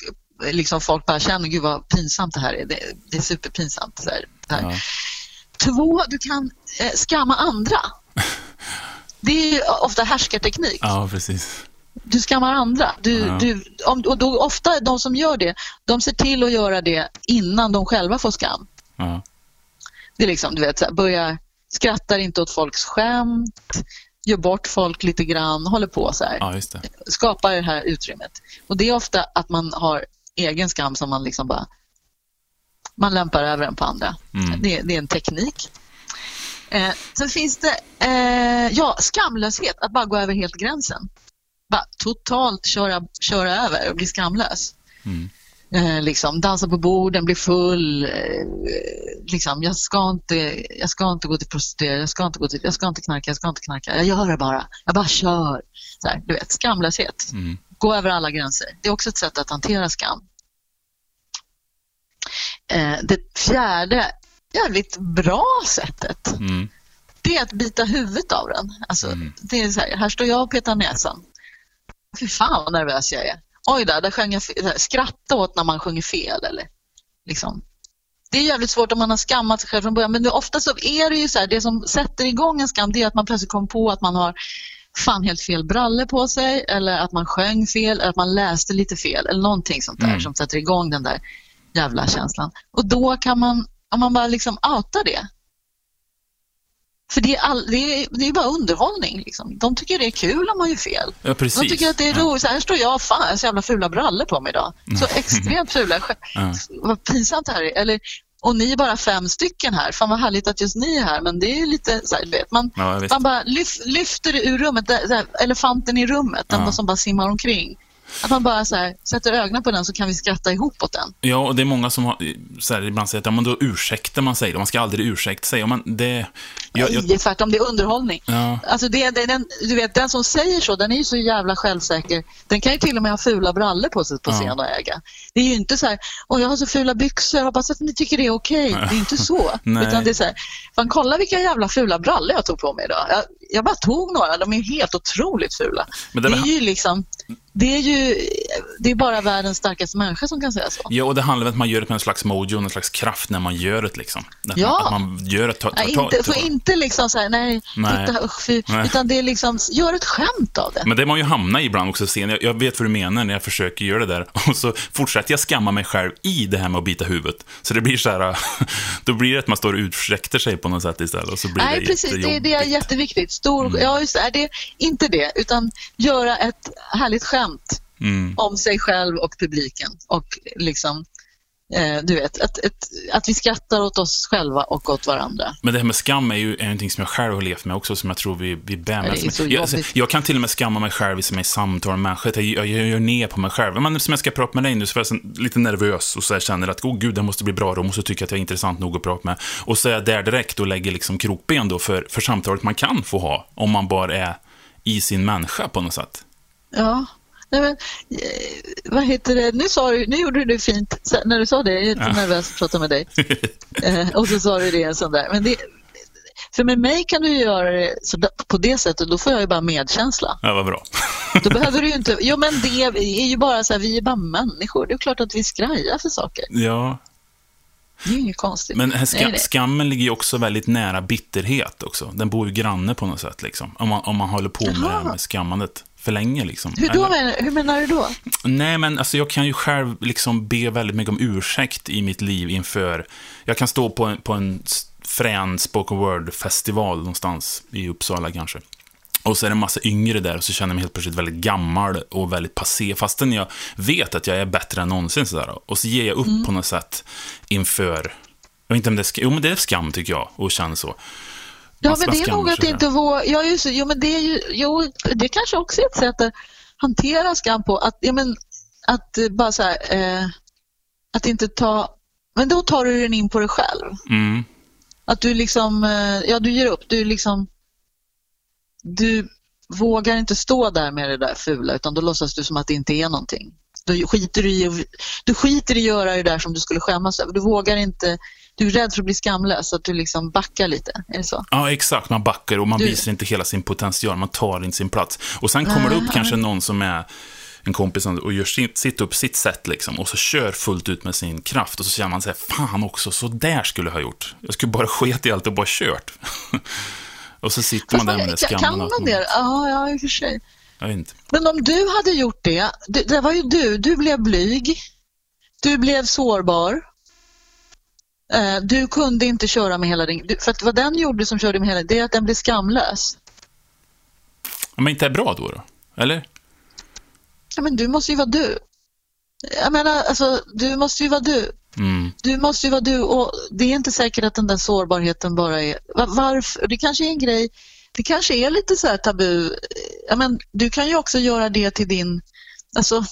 liksom folk bara känner, gud vad pinsamt det här är, det, det är superpinsamt. Så här, här. Ja. Två, du kan eh, skamma andra. (laughs) Det är ju ofta härskarteknik. ja, precis. Du skammar andra. Du, Ja. du, om, och då, ofta de som gör det, de ser till att göra det innan de själva får skam. Ja. Det är liksom, du vet, så här, börjar, skrattar inte åt folks skämt, gör bort folk lite grann, håller på så här. ja, det. Skapar det här utrymmet. Och det är ofta att man har egen skam som man liksom bara man lämpar över den på andra. Mm. Det, det är en teknik. Eh, sen finns det eh, ja, skamlöshet, att bara gå över helt gränsen. Bara totalt köra, köra över och bli skamlös. Mm. Eh, liksom, dansa på borden, bli full. Eh, liksom, jag, ska inte, jag ska inte gå till prostituerade, jag ska inte, gå till, jag ska inte knarka, jag ska inte knarka. Jag gör det bara. Jag bara kör. Så här, du vet, skamlöshet. Mm. Gå över alla gränser. Det är också ett sätt att hantera skam. Eh, det fjärde, jävligt bra sättet, Mm. det är att bita huvudet av den. Alltså, Mm. det är så här, här står jag och petar näsan. Fy fan vad nervös jag är. Oj där, där sjöng jag fel. Skratta åt när man sjunger fel eller Liksom. Det är jävligt svårt om man har skammat sig själv från början men nu, ofta så är det ju så här, det som sätter igång en skam det är att man plötsligt kommer på att man har fan helt fel brallor på sig eller att man sjöng fel eller att man läste lite fel eller någonting sånt där Mm. som sätter igång den där jävla känslan. Och då kan man, om man bara liksom outar det. För det är, all, det är, det är bara underhållning. Liksom. De tycker det är kul om man gör fel. Ja, precis. De tycker att det är roligt. Så här står jag, fan jag har så jävla fula brallor på mig idag. Så extremt fula. (laughs) Ja. Vad pinsamt det här är. Eller, och ni är bara fem stycken här. Fan vad härligt att just ni är här. Men det är lite så här, vet. Man, Ja, man bara lyf, lyfter det ur rummet. Där, där, elefanten i rummet, den Ja. som bara simmar omkring. Att man bara så här, sätter ögonen på den så kan vi skratta ihop åt den. Ja, och det är många som har, så här, ibland säger att ja, men då ursäktar man sig. då. Man ska aldrig ursäkta sig. Ja, men det, jag, jag, Nej, tvärtom, det är underhållning. Ja. Alltså det, det, den, du vet, den som säger så, den är ju så jävla självsäker. Den kan ju till och med ha fula brallor på sig på Ja. scen och äga. Det är ju inte så här, åh jag har så fula byxor, hoppas att ni tycker det är okej. Det är inte så. (laughs) Utan det är så här, fan kolla vilka jävla fula brallor jag tog på mig idag. Jag, jag bara tog några, de är helt otroligt fula. Men det det- är ju liksom, det är ju, det är bara världens starkaste människa som kan säga så. ja, och det handlar om att man gör det med en slags mojo, en slags kraft när man gör det. Liksom. Att, Ja. man, att man gör det, tar, tar, tar, inte, får inte liksom så här, nej, Nej. titta, usch, fy, Nej. utan det är liksom, gör ett skämt av det. Men det man ju hamnar i ibland också sen. Jag, jag vet vad du menar när jag försöker göra det där. (laughs) Och så fortsätter jag skamma mig själv i det här med att bita huvudet. Så det blir så här, (laughs) då blir det att man står och ursäkter sig på något sätt istället. Och så blir Nej, det precis. Det, det är. Mm. jätteviktigt. Stor, Ja, just det. Är det. Inte det, utan göra ett härligt skämt Mm. om sig själv och publiken. Och liksom, eh, du vet, att, ett, att vi skrattar åt oss själva och åt varandra. Men det här med skam är ju är någonting som jag själv har levt med också, som jag tror vi, vi bär med oss. Jag, alltså, jag kan till och med skamma mig själv i samtal med människor. Jag, jag, jag gör ner på mig själv. Men som jag ska prata med dig nu, så är jag lite nervös och så här känner att, oh gud, det måste bli bra, de måste tycka att jag är intressant nog att prata med. Och så är jag där direkt och lägger liksom krokben då för, för samtalet man kan få ha, om man bara är i sin människa på något sätt. Ja. Nej, men, eh, vad heter det? Nu, sa du, nu gjorde du fint när du sa det. Jag är lite Ja. nervös att prata med dig. (laughs) Eh, och så sa du det en sån där. Men det, för med mig kan du göra det på det sättet. Då får jag ju bara medkänsla. Ja, vad bra. (laughs) Då behöver du ju inte... Jo, men det är ju bara så här, vi är bara människor. Det är klart att vi skrattar för saker. ja, Det är inget konstigt. men här ska, Nej, nej. skammen ligger ju också väldigt nära bitterhet också. Den bor ju granne på något sätt, liksom. Om man, om man håller på med med skammandet för länge, liksom. Hur, då Eller- hur menar du då? Nej, men alltså jag kan ju själv liksom be väldigt mycket om ursäkt i mitt liv inför... Jag kan stå på en, på en frän spoken word-festival någonstans i Uppsala kanske. Och så är det en massa yngre där och så känner jag mig helt plötsligt väldigt gammal och väldigt passé, fastän jag vet att jag är bättre än någonsin. Sådär. Och så ger jag upp på något sätt inför... Jag vet inte om det är skam, jo men det är skam tycker jag, och känna så. Ja, men det är nog att inte våga... Ja, just, jo, men det är ju... Jo, det kanske också är ett sätt att hantera skam på. Att, ja, men, att bara så här... Eh, att inte ta... Men då tar du den in på dig själv. Mm. Att du liksom... Eh, ja, du ger upp. Du liksom... Du vågar inte stå där med det där fula utan då låtsas du som att det inte är någonting. Då skiter du, i, du skiter i att göra det där som du skulle skämmas över. Du vågar inte... Du är rädd för att bli skamlös, så att du liksom backar lite. Är det så? Ja, exakt. Man backar och man Du- visar inte hela sin potential. Man tar inte sin plats. Och sen kommer det upp Nej. kanske någon som är en kompis och gör sitt, sitt upp sitt sätt liksom. Och så kör fullt ut med sin kraft. Och så känner man sig fan också, så där skulle jag ha gjort. Jag skulle bara sket i allt och bara kört. (laughs) och så sitter man där med den Fast skammen. kan man det? Ja, ja, i och för sig. Jag vet inte. Men om du hade gjort det, det, det var ju du, du blev blyg, du blev sårbar, du kunde inte köra med hela din... För att vad den gjorde som körde med hela det är att den blev skamlös. Ja, Men inte är bra då, då? Eller? Ja, men du måste ju vara du. Jag menar, alltså, du måste ju vara du. Mm. Du måste ju vara du och det är inte säkert att den där sårbarheten bara är... va- Varför? Det kanske är en grej, det kanske är lite så här tabu. Ja, men du kan ju också göra det till din... Alltså,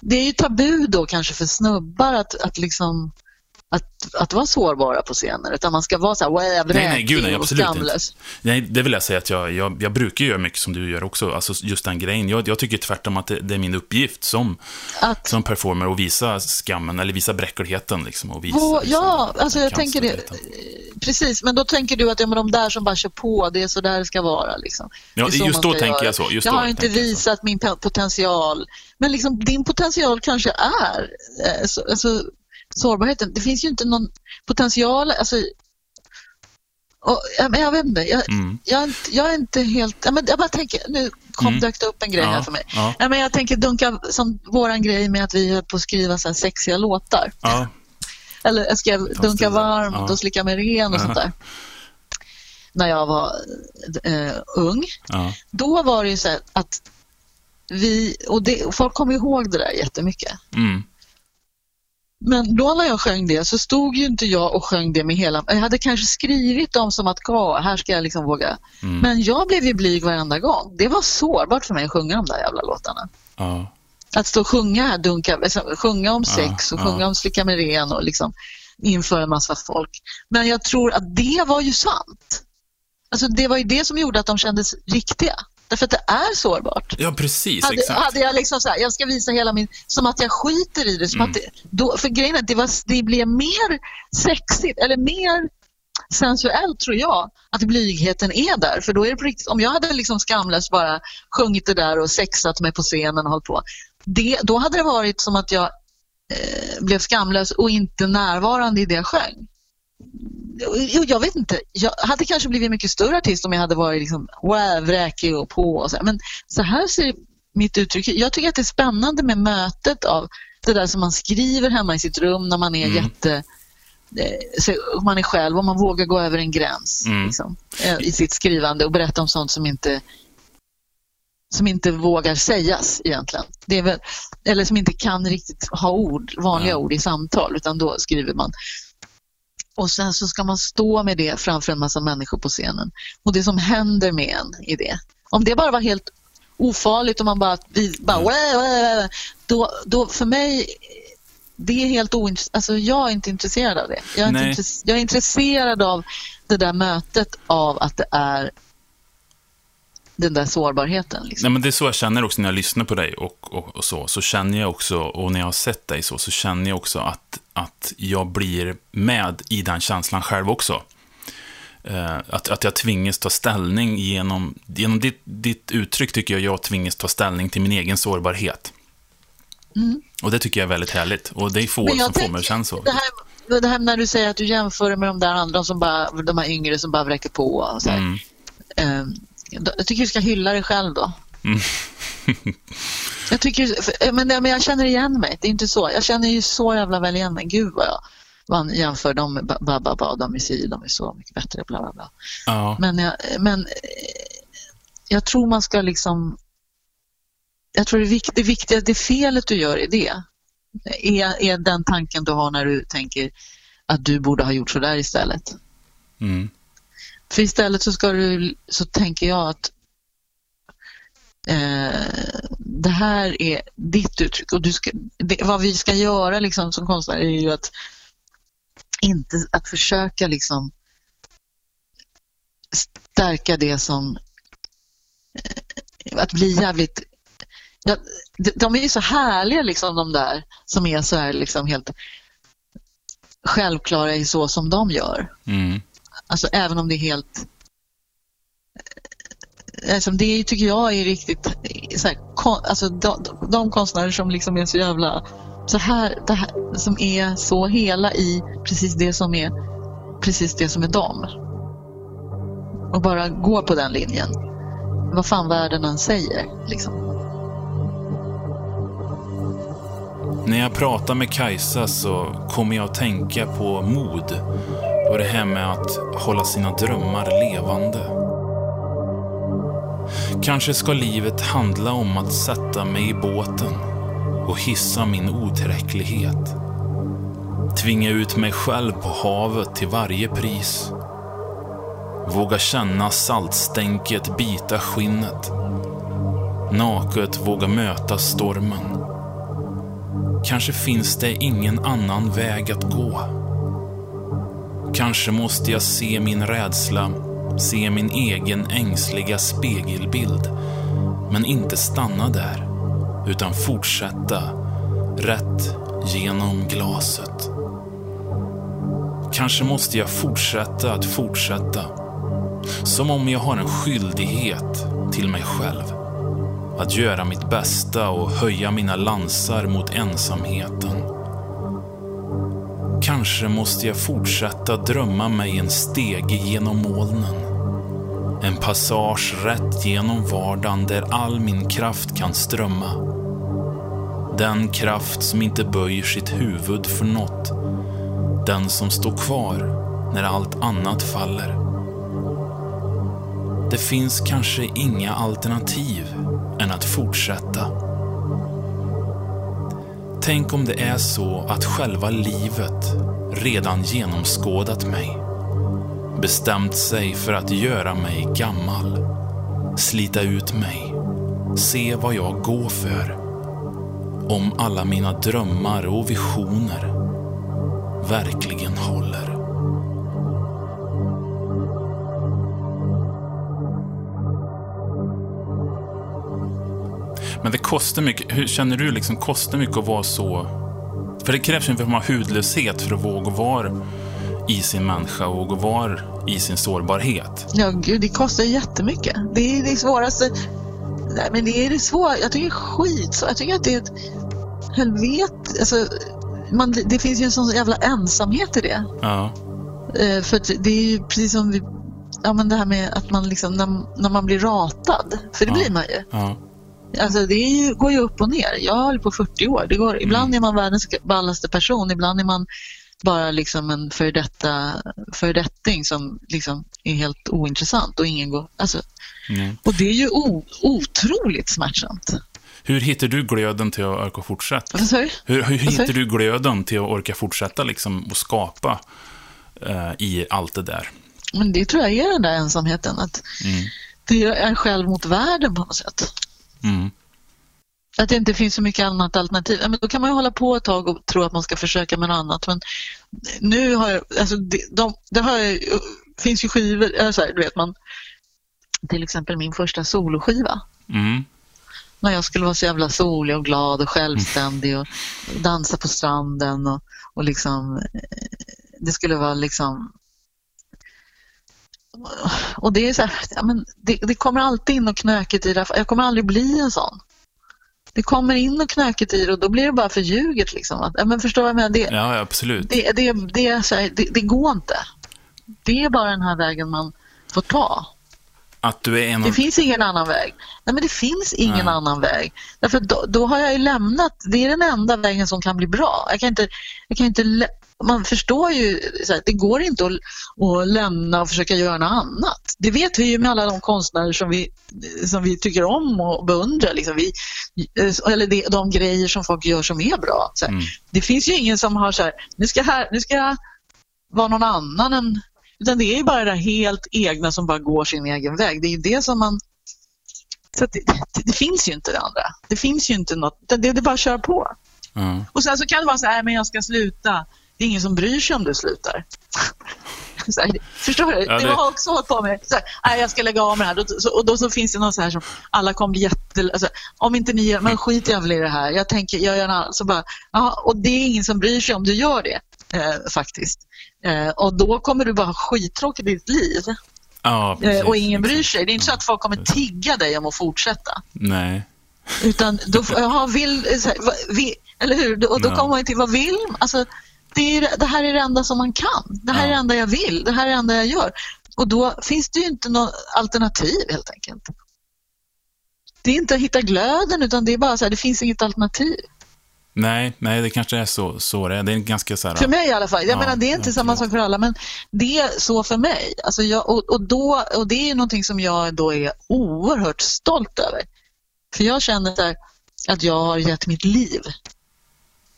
det är ju tabu då kanske för snubbar att, att liksom... Att, att vara sårbara på scener, utan man ska vara så här Nej, nej, gud nej, och absolut inte. Nej, det vill jag säga att jag, jag, jag brukar göra mycket som du gör också, alltså just den grejen. Jag, jag tycker tvärtom att det, det är min uppgift som, Att, som performer att visa skammen, eller visa bräckligheten liksom. Och visa, Vå- liksom, ja, alltså jag tänker det. Precis, men då tänker du att ja, men de där som bara kör på, det är så där det ska vara. Liksom. Ja, just då tänker göra. jag så, just jag har inte visat min potential. Men liksom, din potential kanske är... Eh, så, alltså, sårbarheten. Det finns ju inte någon potential. Alltså, och, ja, men jag vet inte. Jag, Mm. jag, jag är inte helt... Ja, men jag bara tänker, nu kom Mm. dök det upp en grej här Ja, för mig. ja. Ja, men jag tänker dunka som våran grej med att vi höll på att skriva så här sexiga låtar. Ja. Eller jag skrev Dunka varmt Ja. och Slicka mig ren och sånt där. När jag var eh, ung. Då var det ju så här att vi, och det, folk kommer ihåg det där jättemycket. Mm. Men då när jag sjöng det så stod ju inte jag och sjöng det med hela... Jag hade kanske skrivit dem som att ja, här ska jag liksom våga. Mm. Men jag blev ju blyg varenda gång. Det var sårbart för mig att sjunga de där jävla låtarna. Ja. Att stå och sjunga dunka, alltså, sjunga om sex och ja. sjunga om slicka mig ren och liksom inför en massa folk. Men jag tror att det var ju sant. Alltså det var ju det som gjorde att de kändes riktiga. Därför att det är sårbart. ja, precis. Hade, exakt. hade jag liksom så här, jag ska visa hela min, som att jag skiter i det. Som Mm. att det då, för grejen är att det, var, det blev mer sexigt eller mer sensuellt tror jag att blygheten är där. För då är det på riktigt, om jag hade liksom skamlöst bara sjungit det där och sexat mig på scenen och hållit på. Det, då hade det varit som att jag eh, blev skamlös och inte närvarande i det jag sjöng. Jo, jag vet inte. Jag hade kanske blivit mycket större artist om jag hade varit liksom, wow, vräkig och på. Och så. Men så här ser mitt uttryck Jag tycker att det är spännande med mötet av det där som man skriver hemma i sitt rum när man är Mm. jätte eh, så man är själv och man vågar gå över en gräns Mm. liksom, eh, i sitt skrivande och berätta om sånt som inte som inte vågar sägas egentligen. Det är väl, eller som inte kan riktigt ha ord, vanliga Ja. ord i samtal utan då skriver man. Och sen så ska man stå med det framför en massa människor på scenen. Och det som händer med en i det. Om det bara var helt ofarligt och man bara, vi bara Mm. Då, då för mig det är helt ointressant. Alltså jag är inte intresserad av det. Jag är, intress- jag är intresserad av det där mötet av att det är den där sårbarheten. Liksom. Nej, men det är så jag känner också när jag lyssnar på dig och, och, och så. Så känner jag också, och när jag har sett dig så, så känner jag också att, att jag blir med i den känslan själv också. Eh, att, att jag tvingas ta ställning genom, genom ditt, ditt uttryck tycker jag jag tvingas ta ställning till min egen sårbarhet. Och det tycker jag är väldigt härligt. Och det är få Mm. Som får mig att känna så. Det här, det här när du säger att du jämför med de där andra som bara, de här yngre som bara vräker på. Och så. Mm. Ehm, jag tycker du ska hylla dig själv då. Mm. (laughs) jag, tycker, för- men, men jag känner igen mig. Det är inte så. Jag känner ju så jävla väl igen mig. Gud vad jag man jämför dem med ba- ba- ba- de är si, de är så mycket bättre. Bla, bla, bla. Ja. Men, jag, men eh, jag tror man ska liksom... Jag tror det, vik, det viktiga, det felet du gör i det är, är den tanken du har när du tänker att du borde ha gjort så där istället. Mm. För istället så ska du, så tänker jag att eh, det här är ditt uttryck och du ska, det, vad vi ska göra liksom som konstnärer är ju att inte att försöka liksom stärka det som eh, att bli jävligt ja, de, de är ju så härliga liksom de där som är så här liksom helt självklara i så som de gör. Mm. Alltså även om det är helt... Alltså, det tycker jag är riktigt... Så här, kon, alltså, de, de konstnärer som liksom är så jävla... Så här, det här, som är så hela i precis det som är precis det som är dem. Och bara går på den linjen. Vad fan världen än säger. Liksom. När jag pratar med Kajsa så kommer jag att tänka på mod och det här med att hålla sina drömmar levande. Kanske ska livet handla om att sätta mig i båten och hissa min otillräcklighet. Tvinga ut mig själv på havet till varje pris. Våga känna saltstänket bita skinnet. Naket våga möta stormen. Kanske finns det ingen annan väg att gå. Kanske måste jag se min rädsla, se min egen ängsliga spegelbild, men inte stanna där, utan fortsätta rätt genom glaset. Kanske måste jag fortsätta att fortsätta, som om jag har en skyldighet till mig själv. Att göra mitt bästa och höja mina lansar mot ensamheten. Kanske måste jag fortsätta drömma mig en stege genom molnen. En passage rätt genom vardagen där all min kraft kan strömma. Den kraft som inte böjer sitt huvud för något. Den som står kvar när allt annat faller. Det finns kanske inga alternativ än att fortsätta. Tänk om det är så att själva livet redan genomskådat mig. Bestämt sig för att göra mig gammal. Slita ut mig. Se vad jag går för. Om alla mina drömmar och visioner verkligen håller. Men det kostar mycket. Hur känner du liksom, kostar mycket att vara så? För det krävs en form av hudlöshet för att våga vara i sin människa och våga vara i sin sårbarhet. Ja, gud, det kostar jättemycket. Det är det svåraste. Nej, men det är det svåra. Jag tycker det är skit. Jag tycker att det är ett helvete. Alltså, man, det finns ju en sån jävla ensamhet i det. Ja. Eh, för det är ju precis som vi, ja, men det här med att man liksom, när, när man blir ratad, för det Ja. blir man ju. Ja. Alltså det ju, går ju upp och ner. Jag har hållit på 40 år. Det går, ibland är man världens ballaste person, ibland är man bara liksom en föredetting som liksom är helt ointressant och ingen går... Alltså, Mm. och det är ju o, otroligt smärtsamt. Hur hittar du glöden till att orka fortsätta? Hur, hur hittar du? du glöden till att orka fortsätta liksom och skapa eh, i allt det där? Men det tror jag är den där ensamheten. Att Mm. det är själv mot världen på något sätt. Mm. Att det inte finns så mycket annat alternativ. Ja, men då kan man ju hålla på ett tag och tro att man ska försöka med något annat. Men nu har jag, alltså det, de, det har jag, finns ju skivor, eller så här, du vet man, till exempel min första soloskiva. Mm. När jag skulle vara så jävla solig och glad och självständig och dansa på stranden och, och liksom, det skulle vara liksom och det är så här, ja, men det, det kommer alltid in och knökigt i det. Jag kommer aldrig bli en sån. Det kommer in och knökigt i det och då blir det bara för ljuget. Liksom. Att, ja, men förstår jag menar? Det, Ja, absolut. det, det, det, här, det, det går inte. Det är bara den här vägen man får ta. Att du är en Det av... finns ingen annan väg. Nej, men det finns ingen Nej. annan väg. Därför då, då har jag ju lämnat, det är den enda vägen som kan bli bra. Jag kan inte, jag kan inte, man förstår ju, här, det går inte att, att lämna och försöka göra något annat. Det vet vi ju med alla de konstnärer som vi, som vi tycker om och beundrar. Liksom vi, eller det, de grejer som folk gör som är bra. Mm. Det finns ju ingen som har så här, nu ska, här, nu ska jag vara någon annan än utan det är ju bara det helt egna som bara går sin egen väg. Det är ju det som man... Så att det, det, finns ju inte det andra. Det finns ju inte något. Det, det är bara att köra på. Ja. Och sen så kan det vara så här, men jag ska sluta. Det är ingen som bryr sig om du slutar. Här, förstår du? Ja, det det- har jag också hållit på med. Så här, nej, jag ska lägga av med det här. Så, och då så finns det någon så här som alla kommer bli jätte... Alltså, om inte ni gör, men skit jag väl i det här. Jag tänker, jag gör en annan. Så bara, ja, och det är ingen som bryr sig om du gör det. Eh, faktiskt. Eh, och då kommer du bara ha skittråkigt i ditt liv. ja, precis. Eh, och ingen bryr sig. Det är inte så att folk kommer tigga dig om att fortsätta. Nej. Utan då, jaha, vill, här, vad- vill, eller hur? Och då kommer man till, vad vill man? alltså, det, är, det här är det enda som man kan. Det här Ja. är det enda jag vill. Det här är det enda jag gör. Och då finns det ju inte något alternativ helt enkelt. Det är inte att hitta glöden utan det är bara så här, det finns inget alternativ. Nej, nej, det kanske är så, så det är. Det är ganska så här... För mig i alla fall. Jag Ja, menar, det är inte samma sak för alla, men det är så för mig. Alltså jag, och, och, då, och det är någonting som jag då är oerhört stolt över. För jag känner här, att jag har gett mitt liv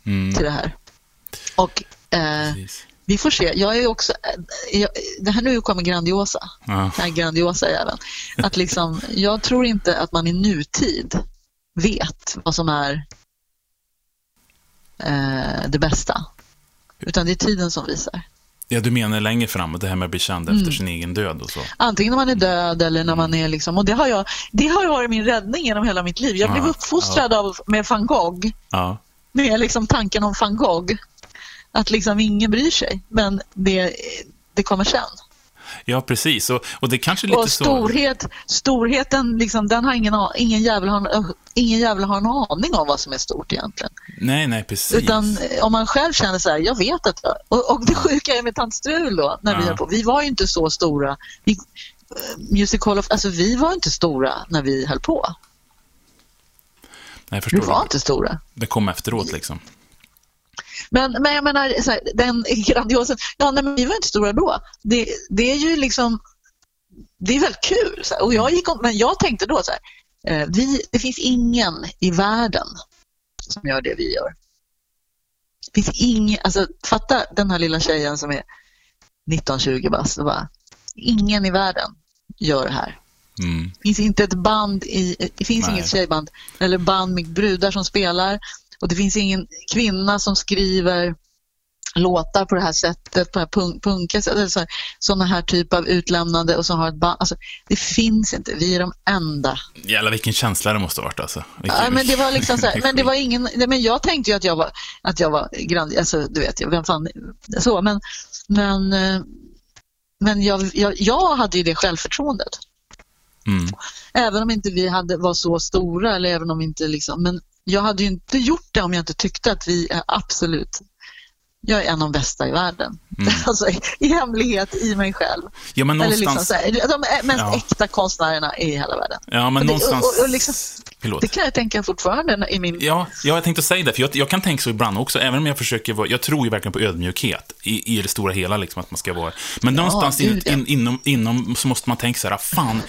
Mm, till det här. Och eh, vi får se. Jag är också, eh, jag, det här nu kommer grandiosa. Ja. Den här grandiosa jäveln. Att liksom, jag tror inte att man i nutid vet vad som är eh, det bästa. Utan det är tiden som visar. ja, du menar längre framåt, det här med att bli känd Mm. efter sin egen död och så. Antingen när man är död eller när man är liksom, och det har, jag, det har varit min räddning genom hela mitt liv. Jag blev Ja, uppfostrad av, med van Gogh, Ja. med liksom tanken om van Gogh. Att liksom ingen bryr sig, men det, det kommer sen. Ja, precis. Och, och det kanske är lite Och så... storhet, storheten, liksom, den har ingen, ingen, jävel har, ingen jävel har en aning om vad som är stort egentligen. Nej, nej, precis. Utan eh, om man själv känner så här, jag vet att jag... Och, och det sjuka är med Tant Strul då, när vi Ja. höll på. Vi var ju inte så stora. Vi, eh, Music Hall of, alltså vi var inte stora när vi höll på. nej, jag Vi förstår. var inte stora. Det kom efteråt liksom. Men, men jag menar, så här, den grandiosen, ja nej, men vi var inte stora då. Det, det är ju liksom, det är väldigt kul. Här. Och jag gick om, men jag tänkte då så här, eh, vi, det finns ingen i världen som gör det vi gör. Det finns ingen, alltså fatta den här lilla tjejen som är 19-20 bast och bara, ingen i världen gör det här. Mm. Det finns inte ett band i, det finns Nej. inget tjejband eller band med brudar som spelar och det finns ingen kvinna som skriver låtar på det här sättet, på det här punk, punka, så här, sådana här typ av utlämnande och som har ett band. Alltså, det finns inte, vi är de enda. Jävlar vilken känsla det måste ha varit alltså. Vilken... Ja, men det var liksom så här, men det var ingen, men jag tänkte ju att jag var, att jag var grand, alltså du vet, vem fan, så, men, men, eh, men jag, jag, jag hade ju det självförtroendet. Mm. Även om inte vi hade, var så stora eller även om inte liksom, men jag hade ju inte gjort det om jag inte tyckte att vi är absolut, jag är en av de bästa i världen. Mm. (laughs) Alltså i hemlighet i mig själv. Ja, men Eller liksom någonstans... här, de mest Ja. äkta konstnärerna i hela världen. Ja, men Och det- någonstans... och- och liksom-. Det kan jag tänka fortfarande i min... Ja, ja, jag tänkte säga det, för jag, jag kan tänka så ibland också, även om jag försöker vara, jag tror ju verkligen på ödmjukhet i, i det stora hela, liksom, att man ska vara. Men någonstans in, ja. in, inom, inom så måste man tänka så här, fan,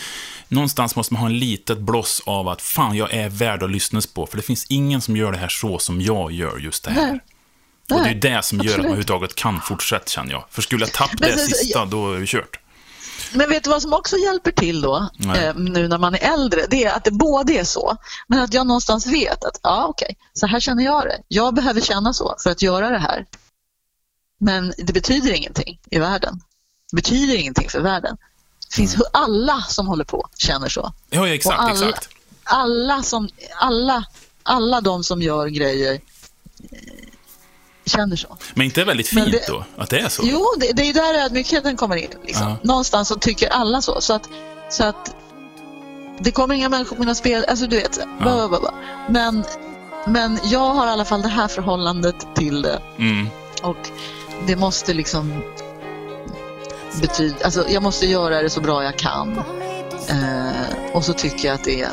någonstans måste man ha en litet bloss av att fan, jag är värd att lyssnas på, för det finns ingen som gör det här så som jag gör just det här. Nej. Och det är det som gör att man överhuvudtaget kan fortsätta, känner jag. För skulle jag tappa det sista, då är vi kört. Men vet du vad som också hjälper till då, eh, nu när man är äldre? Det är att det både är så, men att jag någonstans vet att ja, okej, så här känner jag det. Jag behöver känna så för att göra det här. Men det betyder ingenting i världen. Det betyder ingenting för världen. Det finns alla som håller på känner så. Ja, exakt, alla- exakt. Alla, som, alla, alla de som gör grejer eh, känner så. Men inte väldigt fint det- då, att det är så? Jo, det, det är där ödmjukheten kommer in. Liksom. Ja. Någonstans så tycker alla så. Så att, så att det kommer inga människor på mina spel, alltså du vet. så här, Ja. bla, bla, bla, bla. Men, men jag har i alla fall det här förhållandet till det Mm. och det måste liksom betyda, alltså jag måste göra det så bra jag kan. Eh, och så tycker jag att det är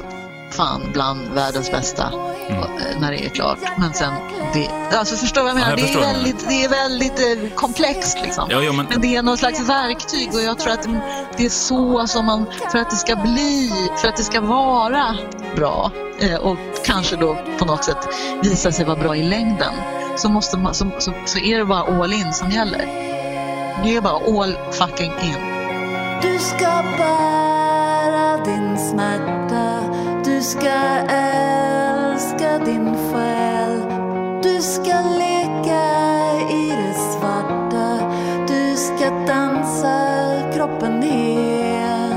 fan bland världens bästa Mm. eh, när det är klart. Men sen, det, alltså förstår vad jag menar? jag det, är väldigt, det är väldigt eh, komplext liksom. Ja, ja, men... Men det är någon slags verktyg och jag tror att det är så som man, för att det ska bli, för att det ska vara bra eh, och kanske då på något sätt visa sig vara bra i längden så, måste man, så, så, så är det bara all in som gäller. Det är bara all fucking in. Du ska bära din smärta Du ska älska din själ Du ska leka i det svarta Du ska dansa kroppen hel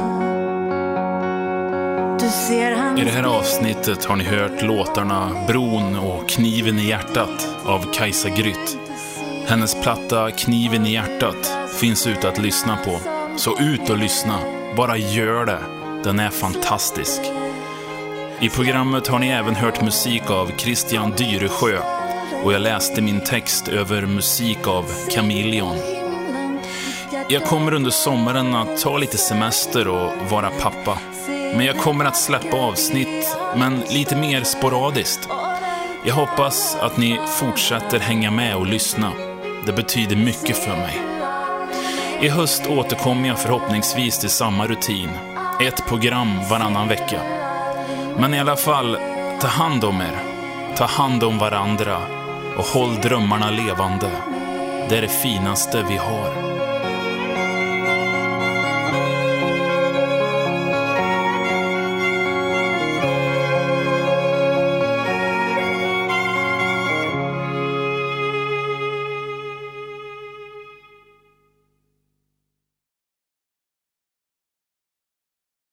Du ser hans I det här avsnittet har ni hört låtarna Bron och Kniven i hjärtat av Kajsa Grytt. Hennes platta Kniven i hjärtat finns ute att lyssna på. Så ut och lyssna. Bara gör det. Den är fantastisk. I programmet har ni även hört musik av Christian Dyresjö och jag läste min text över musik av Chameleon. Jag kommer under sommaren att ta lite semester och vara pappa. Men jag kommer att släppa avsnitt, men lite mer sporadiskt. Jag hoppas att ni fortsätter hänga med och lyssna. Det betyder mycket för mig. I höst återkommer jag förhoppningsvis till samma rutin. Ett program varannan vecka. Men i alla fall, ta hand om er. Ta hand om varandra och håll drömmarna levande. Det är det finaste vi har.